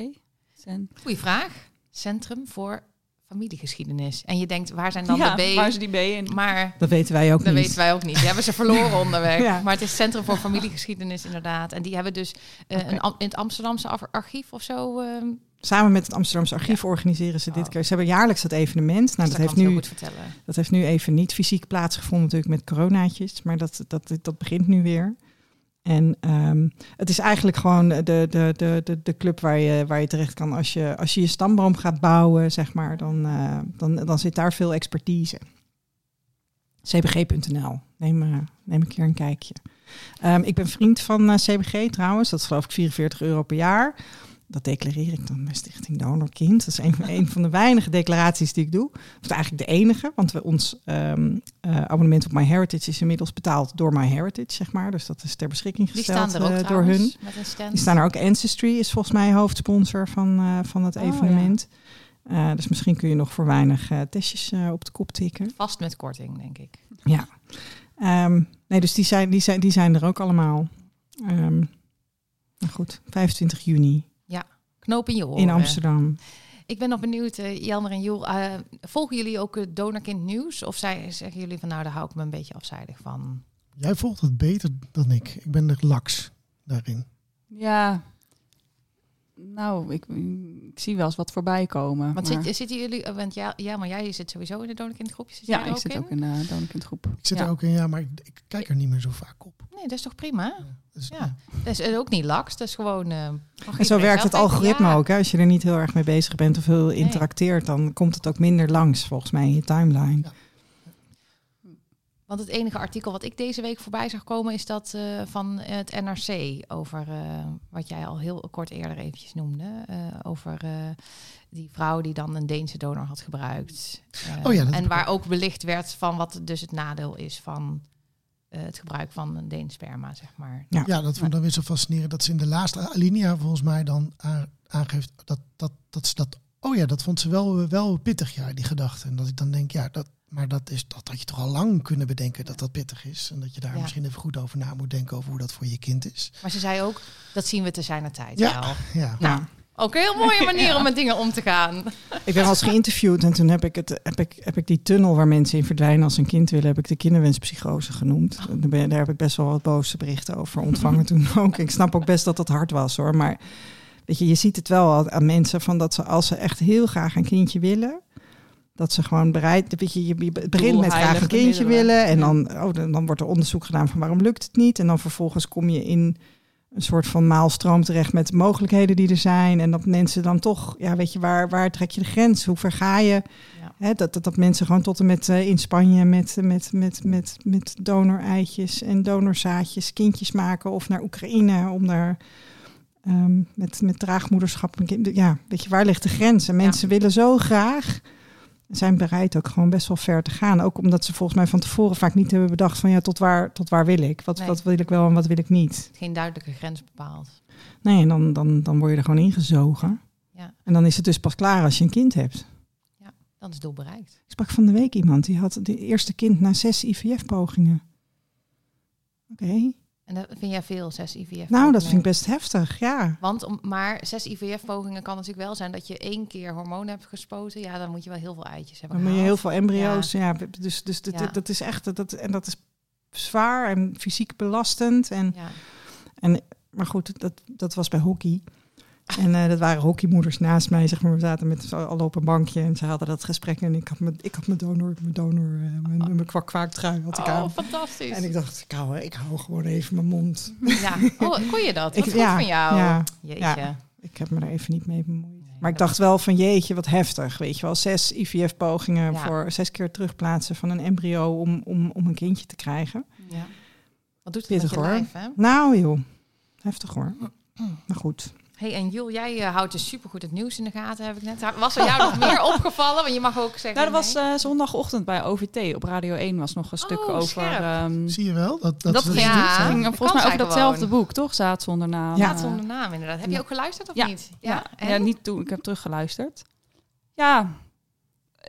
Zijn... Goeie vraag. Centrum voor familiegeschiedenis. En je denkt, waar zijn dan ja, de B? waar is die B in? Maar Dat weten wij ook dat niet. weten wij ook niet. Die hebben ze verloren *laughs* onderweg. Ja. Maar het is Centrum voor Familiegeschiedenis inderdaad. En die hebben dus eh, Oké. een, am- in het Amsterdamse archief of zo... ehm, Samen met het Amsterdamse Archief organiseren ze dit Oh. keer. Ze hebben jaarlijks dat evenement. Nou, dus dat, heeft nu, goed vertellen. dat heeft nu even niet fysiek plaatsgevonden, natuurlijk met coronaatjes. Maar dat, dat, dat begint nu weer. En ehm, het is eigenlijk gewoon de, de, de, de, de club waar je, waar je terecht kan als je, als je je stamboom gaat bouwen, zeg maar. Dan, eh, dan, dan zit daar veel expertise. cbg.nl. Neem, eh, neem een keer een kijkje. Ehm, ik ben vriend van eh, CBG trouwens. Dat is geloof ik 44 euro per jaar. Dat declareer ik dan bij Stichting Donor Kind. Dat is een, *laughs* een van de weinige declaraties die ik doe. Of eigenlijk de enige, want we, ons ehm, eh, abonnement op MyHeritage is inmiddels betaald door MyHeritage, zeg maar. Dus dat is ter beschikking Die gesteld staan er ook eh, door hun. Die staan er ook. Ancestry is volgens mij hoofdsponsor van, eh, van het Oh, evenement. Dus misschien kun je nog voor weinig testjes op de kop tikken. Vast met korting, denk ik. Ja. Ehm, nee, dus die zijn, die, zijn, die zijn er ook allemaal. Ehm nou goed, 25 juni Knoop in je oren. in Amsterdam. Ik ben nog benieuwd, eh, Jelmer en Joel. eh, volgen jullie ook het Donorkind nieuws? Of zij, zeggen jullie van nou, daar hou ik me een beetje afzijdig van? Jij volgt het beter dan ik. Ik ben er laks daarin. Ja. Nou, ik, ik zie wel eens wat voorbij komen. Want maar- zit, zitten jullie, eh, want ja, ja, maar jij zit sowieso in de Donorkind groepje. Zit ja, jij ik ook zit in? ook in de Donorkindgroep. Ik zit Ja. er ook in, ja, maar ik, ik kijk er niet meer zo vaak op. Nee, dat is toch prima? Ja. Dat is eh, ook niet laks, dat is gewoon... eh, En zo werkt het algoritme Ja. ook. Hè? Als je er niet heel erg mee bezig bent of heel interacteert, dan komt het ook minder langs, volgens mij, in je timeline. Ja. Want het enige artikel wat ik deze week voorbij zag komen... is dat eh, van het NRC over eh, wat jij al heel kort eerder eventjes noemde. eh, over eh, die vrouw die dan een Deense donor had gebruikt. Oh ja, en waar ook belicht werd van wat dus het nadeel is van... eh, het gebruik van een Deens sperma, zeg maar. Ja. Ja, dat vond ik dan weer zo fascinerend. Dat ze in de laatste alinea volgens mij dan aan- aangeeft dat, dat, dat ze dat... Oh ja, dat vond ze wel, wel pittig, ja, die gedachte. En dat ik dan denk, ja, dat, maar dat, is, dat had je toch al lang kunnen bedenken dat dat pittig is. En dat je daar Ja. misschien even goed over na moet denken over hoe dat voor je kind is. Maar ze zei ook, dat zien we te zijn tijd Ja. wel. Ja, Nou, ook een heel mooie *laughs* manier om met dingen om te gaan. Ik ben eens geïnterviewd en toen heb ik, het, heb, ik, heb ik die tunnel waar mensen in verdwijnen als ze een kind willen, heb ik de kinderwenspsychose genoemd. En Daar, heb ik best wel wat boze berichten over ontvangen toen *laughs* ook. Ik snap ook best dat dat hard was hoor, maar weet je, je ziet het wel aan mensen van dat ze als ze echt heel graag een kindje willen, dat ze gewoon bereid, weet je, je begint met graag een kindje willen en dan, oh, dan, dan wordt er onderzoek gedaan van waarom lukt het niet en dan vervolgens kom je in een soort van maalstroom terecht met de mogelijkheden die er zijn. En dat mensen dan toch, ja, weet je, waar, waar trek je de grens? Hoe ver ga je? Ja. Dat, dat, dat mensen gewoon tot en met eh, in Spanje met, met, met, met, met donoreitjes en donorzaadjes kindjes maken. Of naar Oekraïne om daar ehm, met, met draagmoederschap. Ja, weet je, waar ligt de grens? En mensen willen zo graag. Zijn bereid ook gewoon best wel ver te gaan. Ook omdat ze volgens mij van tevoren vaak niet hebben bedacht van ja, tot waar, tot waar wil ik? Wat, Nee. wat wil ik wel en wat wil ik niet? Geen duidelijke grens bepaald. Nee, en dan, dan, dan word je er gewoon ingezogen. Ja. En dan is het dus pas klaar als je een kind hebt. Dan is het doel bereikt. Ik sprak van de week iemand die had het eerste kind na zes IVF-pogingen. Oké. En dat vind jij veel, zes IVF? Nou, dat vind ik best heftig, ja. Want om, maar zes IVF-pogingen kan natuurlijk wel zijn dat je één keer hormonen hebt gespoten. Ja, dan moet je wel heel veel eitjes hebben. Dan moet je heel veel embryo's. Ja. dus dus dat, Ja. dat is echt, dat, en dat is zwaar en fysiek belastend. En, Ja. maar goed, dat, dat was bij hockey. En eh, dat waren hockeymoeders naast mij, zeg maar. We zaten met z'n allen op een bankje en ze hadden dat gesprek. En ik had mijn, ik had mijn donor, mijn donor, eh, mijn, mijn kwak kwaaktrui had ik Oh, aan. fantastisch. En ik dacht, ik hou, ik hou gewoon even mijn mond. Ja, oh, kon je dat? Wat Ik- goed ja, van jou. ja, Jeetje. ja. Ik heb me er even niet mee bemoeid. Maar ik dacht wel van jeetje, wat heftig. Weet je wel, zes IVF-pogingen Ja. voor zes keer terugplaatsen van een embryo om, om, om een kindje te krijgen. Ja. Wat doet het Pittig, met je hoor. lijf, hè? Nou joh, heftig hoor. Maar goed. Hey, en Jul, jij eh, houdt dus supergoed het nieuws in de gaten, heb ik net. Was er jou nog meer *laughs* opgevallen? Want je mag ook zeggen... Nou, dat was eh, zondagochtend bij OVT. Op Radio 1 was nog een stuk Oh, over... ehm, Zie je wel? Dat, dat, ging, ja, dat volgens mij over datzelfde gewoon. boek, toch? Zaad zonder naam. Ja. Eh, zonder naam, inderdaad. Heb je ook geluisterd of Ja. niet? Ja, En? ja, niet toen. Ik heb teruggeluisterd. Ja,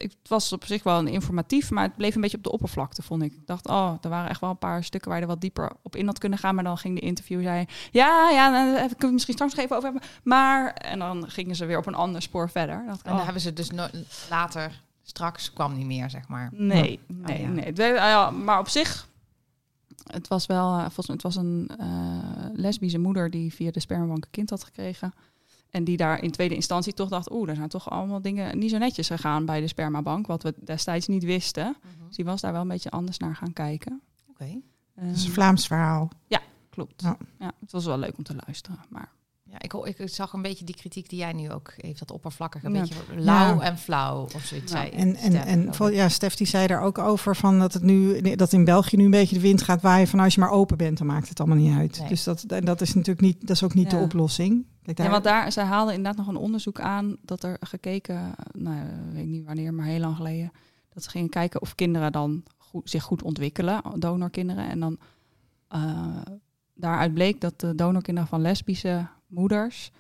het was op zich wel een informatief, maar het bleef een beetje op de oppervlakte, vond ik. Ik dacht, oh, er waren echt wel een paar stukken waar je er wat dieper op in had kunnen gaan. Maar dan ging de interview, zei ja, ja, nou, daar kunnen we misschien straks nog even over hebben. Maar, en dan gingen ze weer op een ander spoor verder. Dan dacht ik, En dan oh, hebben ze dus no- later, straks kwam niet meer, zeg maar. Nee, nee, Oh, ja. nee. Werd- ah ja, maar op zich, het was wel, eh, volgens mij, het was een eh, lesbische moeder die via de spermabank een kind had gekregen. En die daar in tweede instantie toch dacht, oeh, er zijn toch allemaal dingen niet zo netjes gegaan bij de spermabank, wat we destijds niet wisten. Dus die was daar wel een beetje anders naar gaan kijken. Oké. Het is een Ehm, Vlaams verhaal. klopt. Ja. Ja. het was wel leuk om te luisteren, maar Ja. Ik, ik zag een beetje die kritiek die jij nu ook heeft, dat oppervlakkige, een Ja. beetje lauw Ja. en flauw of zoiets. Ja. zei En, en, Stef, en vol- ja, Stef die zei daar ook over van dat het nu dat in België nu een beetje de wind gaat waaien van als je maar open bent, dan maakt het allemaal niet uit. Nee. Dus dat, en dat is natuurlijk niet, dat is ook niet de oplossing. Kijk, daar, Ja, want daar, zij haalden inderdaad nog een onderzoek aan dat er gekeken, nou, weet ik niet wanneer, maar heel lang geleden, dat ze gingen kijken of kinderen dan goed, zich goed ontwikkelen, donorkinderen. En dan eh, daaruit bleek dat de donorkinderen van lesbische moeders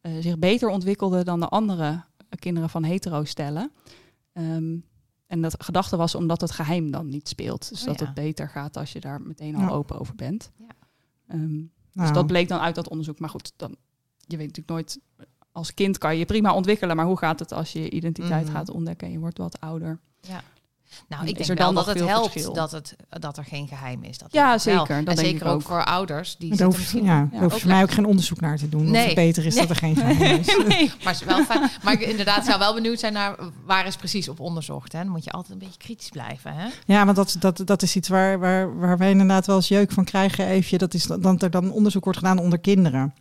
eh, zich beter ontwikkelden dan de andere kinderen van hetero stellen. Ehm, en dat gedachte was omdat het geheim dan niet speelt. Dus Oh, dat ja. het beter gaat als je daar meteen al Ja. open over bent. Ja. Ehm, nou, dus dat bleek dan uit dat onderzoek. Maar goed, dan, je weet natuurlijk nooit. Als kind kan je je prima ontwikkelen, maar hoe gaat het als je je identiteit Mhm. gaat ontdekken en je wordt wat ouder? Nou, Is ik denk er wel dat het helpt verschil? dat, het, dat er geen geheim is. Dat Ja, zeker, dat en denk zeker ik ook ook. voor ouders. Die daar zitten hoef, misschien ja, Ja, daar hoef je ook voor mij ook geen onderzoek naar te doen. Of Nee. het beter is dat er geen geheim is. *laughs* nee. *laughs* Maar het is wel fijn. Maar ik inderdaad zou wel benieuwd zijn naar waar is precies op onderzocht. Hè? Dan moet je altijd een beetje kritisch blijven. Hè? Ja, want dat, dat, dat is iets waar, waar, waar wij inderdaad wel eens jeuk van krijgen. Even, dat is dat er dan onderzoek wordt gedaan onder kinderen.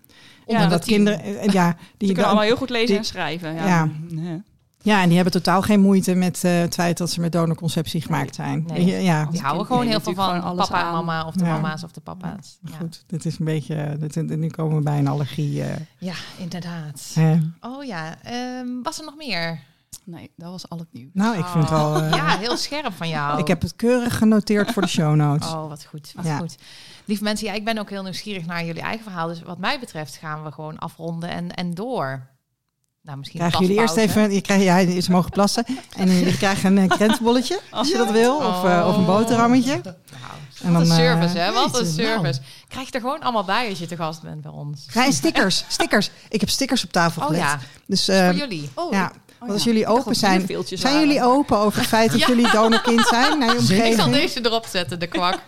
Onder tien. kinderen, eh, ja, Die kunnen dan- allemaal heel goed lezen die- en schrijven. Ja. Ja. Ja. En die hebben totaal geen moeite met eh, het feit dat ze met donorconceptie gemaakt zijn. Nee. Ja, ja. Die houden gewoon heel veel van alles papa en mama. Of de Ja. mama's of de papa's. Ja, goed. Dit is een beetje, dit, nu komen we bij een allergie. eh, ja inderdaad. Oh ja, ehm, was er nog meer? Nee, dat was al het nieuws. Nou, ik vind het wel... eh, Ja, heel scherp van jou. Ik heb het keurig genoteerd voor de show notes. Oh, wat goed. Wat Ja. goed. Lieve mensen, ja, ik ben ook heel nieuwsgierig naar jullie eigen verhaal. Dus wat mij betreft gaan we gewoon afronden en, en door. Nou, misschien Krijgen jullie eerst even, je krijgt, ja, ze mogen plassen. En jullie krijgen een eh, krentenbolletje, *laughs* als je dat wil. Of, eh, of een boterhammetje. Nou, En wat een dan, eh, service, hè? Wat een nou. service. Krijg je er gewoon allemaal bij als je te gast bent bij ons. Je stickers, *laughs* stickers. Ik heb stickers op tafel Oh gelegd. ja, Dus voor eh, jullie. Oh, ja, oh, want als ja. jullie open zijn, zijn waren. jullie open over het feit *laughs* dat Ja. jullie donorkind zijn naar je Ik zal omgeving? deze erop zetten, de kwak.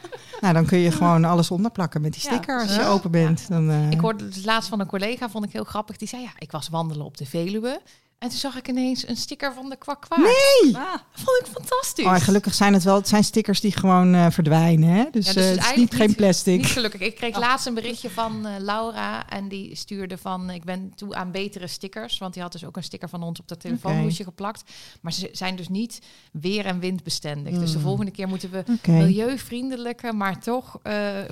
Nou, dan kun je gewoon alles onderplakken met die sticker als je open bent. Dan, eh, Ik hoorde het laatst van een collega, vond ik heel grappig. Die zei, ja, ik was wandelen op de Veluwe. En toen zag ik ineens een sticker van de kwak kwaad. Nee! Ah, vond ik fantastisch. Oh, gelukkig zijn het wel, het zijn stickers die gewoon eh, verdwijnen. Hè? Dus, Ja, dus eh, het is het is eigenlijk niet geen niet- plastic. Niet gelukkig. Ik Oh. kreeg laatst een berichtje van eh, Laura. En die stuurde van, ik ben toe aan betere stickers. Want die had dus ook een sticker van ons op dat telefoonhoesje geplakt. Maar ze zijn dus niet weer- en windbestendig. Dus de Hmm. volgende keer moeten we milieuvriendelijke, maar toch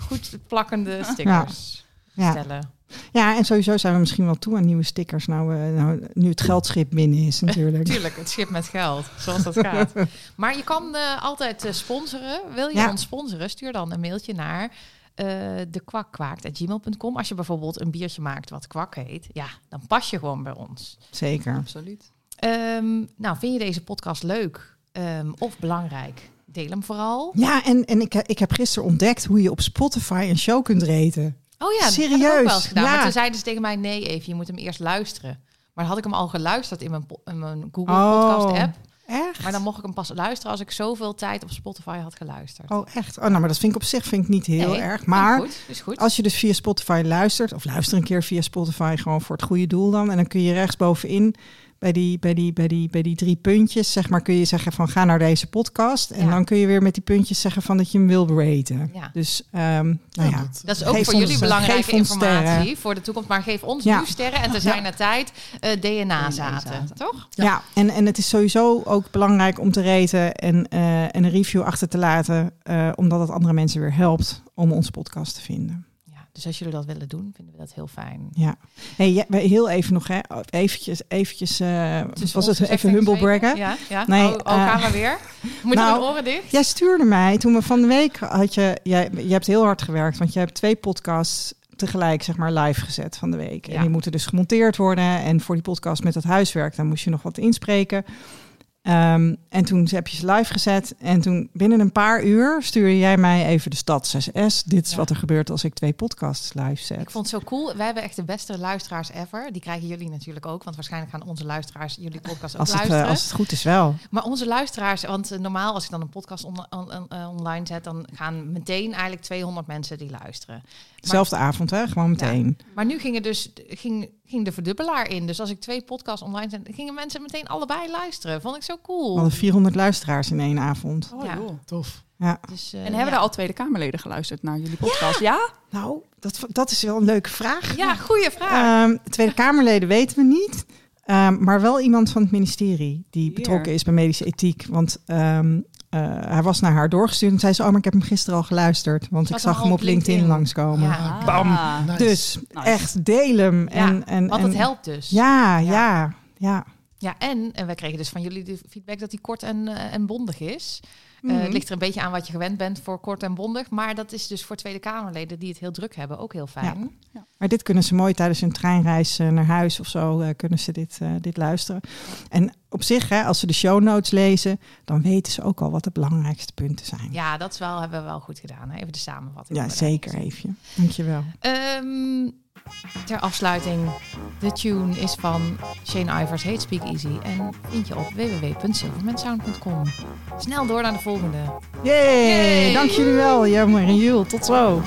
goed plakkende stickers Ja. Stellen. ja, en sowieso zijn we misschien wel toe aan nieuwe stickers. Nou, eh, nou nu het geldschip binnen is *laughs* natuurlijk. Tuurlijk, het schip met geld, zoals dat gaat. *laughs* Maar je kan eh, altijd eh, sponsoren. Wil je Ja. ons sponsoren? Stuur dan een mailtje naar eh dekwakkwaakt.gmail.com. Als je bijvoorbeeld een biertje maakt wat kwak heet, ja, dan pas je gewoon bij ons. Zeker. absoluut. Ehm, nou, vind je deze podcast leuk ehm, of belangrijk? Deel hem vooral. Ja, en, en ik, ik heb gisteren ontdekt hoe je op Spotify een show kunt reten. Oh ja, dat heb ik Serieus? ook wel eens gedaan. Ja. Maar toen zeiden ze tegen mij, nee even, je moet hem eerst luisteren. Maar had ik hem al geluisterd in mijn, in mijn Google Oh. Podcast app. Echt? Maar dan mocht ik hem pas luisteren als ik zoveel tijd op Spotify had geluisterd. Oh, echt? Oh, nou, maar dat vind ik op zich vind ik niet heel Nee, erg. Maar goed, is goed. als je dus via Spotify luistert, of luister een keer via Spotify gewoon voor het goede doel dan. En dan kun je rechtsbovenin bij die, bij die, bij die, bij die drie puntjes, zeg maar, kun je zeggen van ga naar deze podcast. En Ja. dan kun je weer met die puntjes zeggen van dat je hem wil raten. Ja. Dus, ehm, nou ja. dat- Dat is ook Geef voor ons, jullie eh, belangrijke informatie sterren. voor de toekomst. Maar geef ons Ja. nu sterren en te zijn er tijd eh, DNA-zaten. Toch? Ja, en, en het is sowieso ook belangrijk om te raten en, eh, en een review achter te laten, eh, omdat het andere mensen weer helpt om onze podcast te vinden. Dus als jullie dat willen doen, vinden we dat heel fijn. Ja. Hey, heel even nog, hè, eventjes, eventjes, eh, Tussen was het even en humble braggen? Ja, ja. Nee, oh, oh, eh, gaan we weer? *laughs* Moeten nou, de oren dicht? Jij stuurde mij toen we van de week had je, jij, je hebt heel hard gewerkt, want je hebt twee podcasts tegelijk zeg maar live gezet van de week. Ja. En die moeten dus gemonteerd worden. En voor die podcast met het huiswerk, dan moest je nog wat inspreken. Ehm, en toen heb je ze live gezet. En toen binnen een paar uur stuurde jij mij even de stad 6S. Dit is Ja. wat er gebeurt als ik twee podcasts live zet. Ik vond het zo cool. Wij hebben echt de beste luisteraars ever. Die krijgen jullie natuurlijk ook. Want waarschijnlijk gaan onze luisteraars jullie podcast ook als, het, eh, luisteren. als het goed is wel. Maar onze luisteraars, want eh, normaal als ik dan een podcast on- on- on- eh, online zet, dan gaan meteen eigenlijk 200 mensen die luisteren. Zelfde avond, hè? Gewoon meteen. Maar nu ging, er dus, ging, ging de verdubbelaar in. Dus als ik twee podcasts online zet, gingen mensen meteen allebei luisteren. Vond ik zo We cool. hadden 400 luisteraars in één avond. Oh, Ja. joh. Tof. Ja. Dus, eh, En hebben ja. er al Tweede Kamerleden geluisterd naar jullie podcast? Ja? Nou, dat, dat is wel een leuke vraag. Ja, goede vraag. Ehm, Tweede Kamerleden weten we niet. Ehm, maar wel iemand van het ministerie die Hier. betrokken is bij medische ethiek. Want ehm, eh, hij was naar haar doorgestuurd en zei ze... oh, maar ik heb hem gisteren al geluisterd. Want ik zag hem op LinkedIn, LinkedIn. langskomen. Ja. Bam. Ah. Nice. Dus Nice. echt deel hem. Ja, en, en, Want en, het helpt dus. Ja, Ja. ja, ja. Ja, en, en wij kregen dus van jullie de feedback dat die kort en, eh, en bondig is. Eh, Mhm. het ligt er een beetje aan wat je gewend bent voor kort en bondig. Maar dat is dus voor Tweede Kamerleden die het heel druk hebben ook heel fijn. Maar dit kunnen ze mooi tijdens hun treinreis eh, naar huis of zo, eh, kunnen ze dit, eh, dit luisteren. En op zich, hè, als ze de show notes lezen, dan weten ze ook al wat de belangrijkste punten zijn. Ja, dat is wel, hebben we wel goed gedaan. Hè? Even de samenvatting. Ja, zeker even. Dankjewel. Ehm, ter afsluiting, de tune is van Shane Ivers, Hate Speak Easy. En vind je op www.silvermansound.com. Snel door naar de volgende. Yay, Yay. dank jullie wel, Jammer en Jules. Tot zo.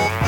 Thank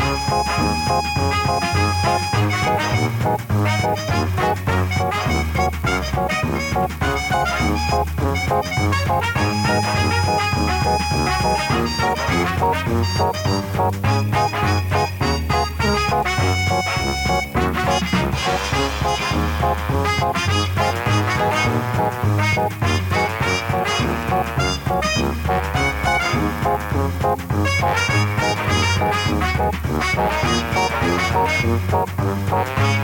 Thank you.